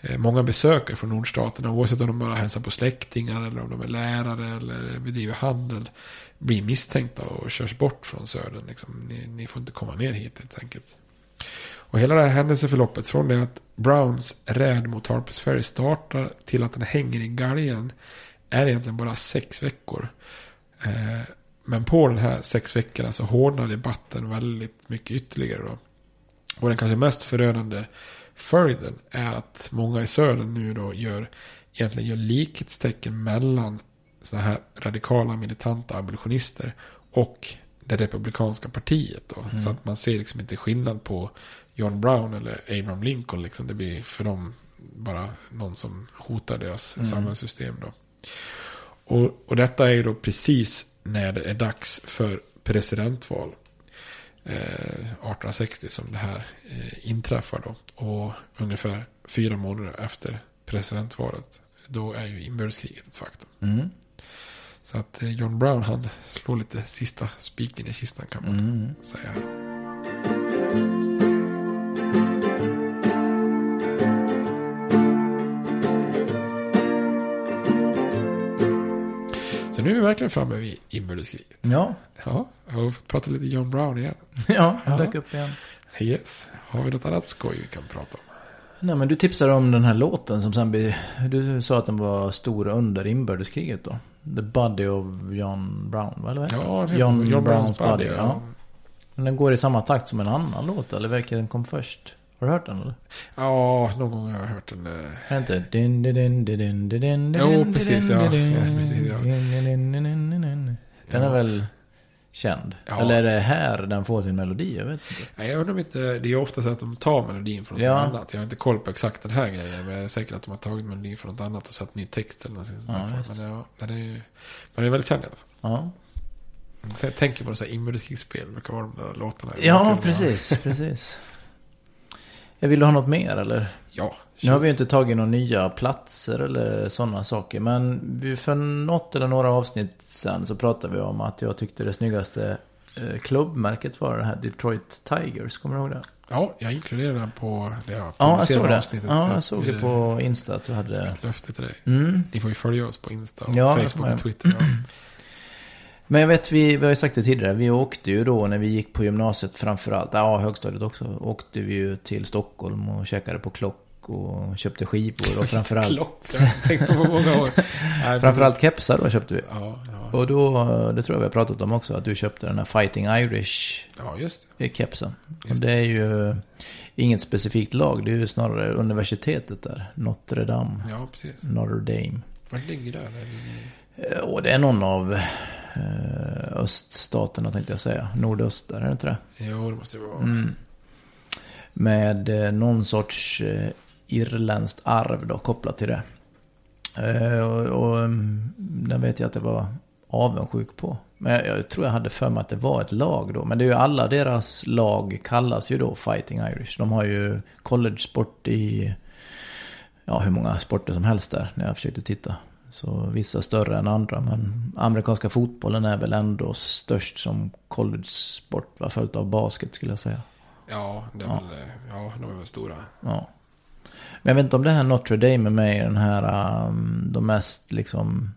Eh, många besökare från nordstaterna, oavsett om de bara hälsar på släktingar eller om de är lärare eller bedriver handel, blir misstänkta och körs bort från södern. Liksom, ni, ni får inte komma ner hit helt enkelt. Och hela det här händelseförloppet från det att Browns räd mot Harpers Ferry startar till att den hänger i galgen är egentligen bara sex veckor. Eh, men på den här sex veckorna så hårdnar debatten väldigt mycket ytterligare. Då. Och den kanske mest förödande följden är att många i södern nu då gör, egentligen gör likhetstecken mellan sådana här radikala militanta abolitionister och det republikanska partiet. Då. Mm. Så att man ser liksom inte skillnad på John Brown eller Abraham Lincoln. Liksom. Det blir för dem bara någon som hotar deras Mm. samhällssystem. Då. Och, och detta är ju då precis när det är dags för presidentval. Eh, 1860 som det här eh, inträffar då. Och ungefär fyra månader efter presidentvalet. Då är ju inbördeskriget ett faktum. Mm. Så att eh, John Brown han slår lite sista spiken i kistan kan man Mm. säga. Så nu är vi verkligen framme vid inbördeskriget. Ja. Ja, har fått prata lite John Brown igen. Ja, han dök upp igen. Yes. Har vi något annat skoj vi kan prata om? Nej men du tipsade om den här låten som sen blir... Du sa att den var stor under inbördeskriget då. The Body of John Brown, va, eller? Ja, det John. John Browns Browns Body. Body, ja. ja. Men den går i samma takt som en annan låt, eller vilken kom först? Har du hört den eller? Ja, någon gång har jag hört den. eh, Är inte? Din, din, din, din, Jo, precis, ja. Ja, precis, ja. Den Ja. är väl känd? Ja. Eller är det här den får sin melodi? Jag vet inte. Nej, jag undrar om inte, det är ofta så att de tar melodin från något Ja. annat. Jag har inte koll på exakt den här grejen. Men jag är säker att de har tagit melodin från något annat och satt ny text eller något sånt Ja, där. men, ja, den är ju, men den är väldigt känd i alla fall. Ja, Jag tänker på det så här inbördeskrigsspel. Det brukar vara de där låtarna. ja precis, precis. Jag vill du ha något mer eller? Ja. Nu har vi inte tagit några nya platser eller sådana saker. Men för något eller några avsnitt sen så pratade vi om att jag tyckte det snyggaste eh, klubbmärket var det här Detroit Tigers, kommer du ihåg det? Ja, jag inkluderade den på det jag Ja, jag såg det. avsnittet. Ja, jag såg det på Insta att du hade... Ett löfte till dig. Mm. Ni får ju följa oss på Insta, och Ja, det Facebook och Twitter. Ja. Men jag vet, vi, vi har ju sagt det tidigare, vi åkte ju då när vi gick på gymnasiet framförallt, ja högstadiet också, åkte vi ju till Stockholm och käkade på Klock och köpte skivor och framförallt... Klocka, jag på många år. Nej, Framförallt kepsar då köpte vi. Ja, ja. Och då, det tror jag vi har pratat om också, att du köpte den här Fighting Irish ja, just det. kepsen. Och det är ju inget specifikt lag, det är ju snarare universitetet där. Notre Dame. Ja, precis. Notre Dame. Vart ligger det? Där Och det är någon av eh, öststaterna tänkte jag säga. Nordöst där, är det inte det? Jo, det måste det vara. Mm. Med eh, någon sorts eh, irländskt arv då kopplat till det. Eh, och, och mm, den vet jag att det var avundsjuk på. Men jag, jag tror jag hade för mig att det var ett lag då. Men det är ju alla deras lag kallas ju då Fighting Irish. De har ju college-sport i, ja hur många sporter som helst där när jag försökte titta. Så vissa större än andra. Men amerikanska fotbollen är väl ändå störst som college-sport. Följt av basket skulle jag säga. Ja, det är Ja. väl, eh, ja, de är väl stora. Ja. Men jag vet inte om det här Notre Dame är med i den här, um, de mest liksom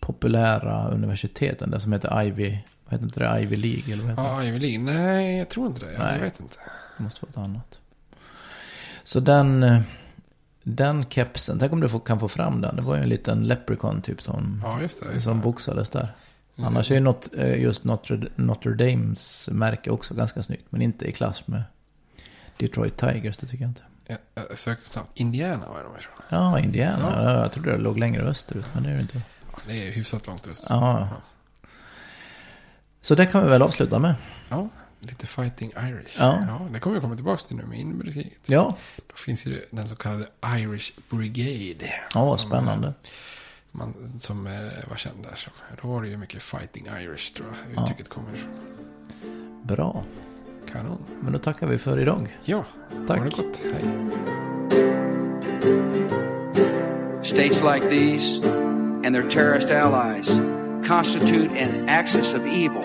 populära universiteten. Det som heter Ivy, vad heter inte det? Ivy League eller vad heter det? Ja, Ivy League. Nej, jag tror inte det. Jag Nej. vet inte. Det måste vara ett annat. Så den, eh, den kepsen, tänk om du kan få fram den. Det var ju en liten leprechaun typ som, Ja, just det. Just som det. boxades där. Mm. Annars är ju not, eh, just Notre, Notre Dames märke också ganska snyggt. Men inte i klass med Detroit Tigers, det tycker jag inte. Jag, jag sökte snabbt. Indiana var de ifrån. Ja, Indiana. Ja. Jag trodde det låg längre österut, men det är det inte. Ja, det är hyfsat långt öster. Ja. Så det kan vi väl avsluta med. Ja, lite Fighting Irish. Ja. det kommer vi komma tillbaka till nu med inbördeskriget. Ja, Då finns ju den så kallade Irish Brigade. ja Som, spännande. eh, Man, som eh, var känd där. Som, då var det ju mycket Fighting Irish tror jag Ja. uttrycket kommer ifrån. Bra. Kanon. Men då tackar vi för idag. Ja, Tack. ha det gott. Hej. States like these and their terrorist allies constitute an axis of evil.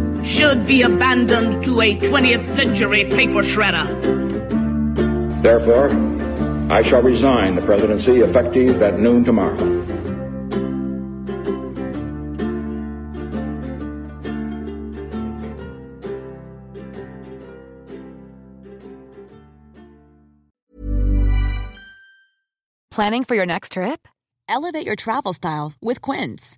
should be abandoned to a 20th century paper shredder. Therefore, I shall resign the presidency effective at noon tomorrow. Planning for your next trip? Elevate your travel style with Quince.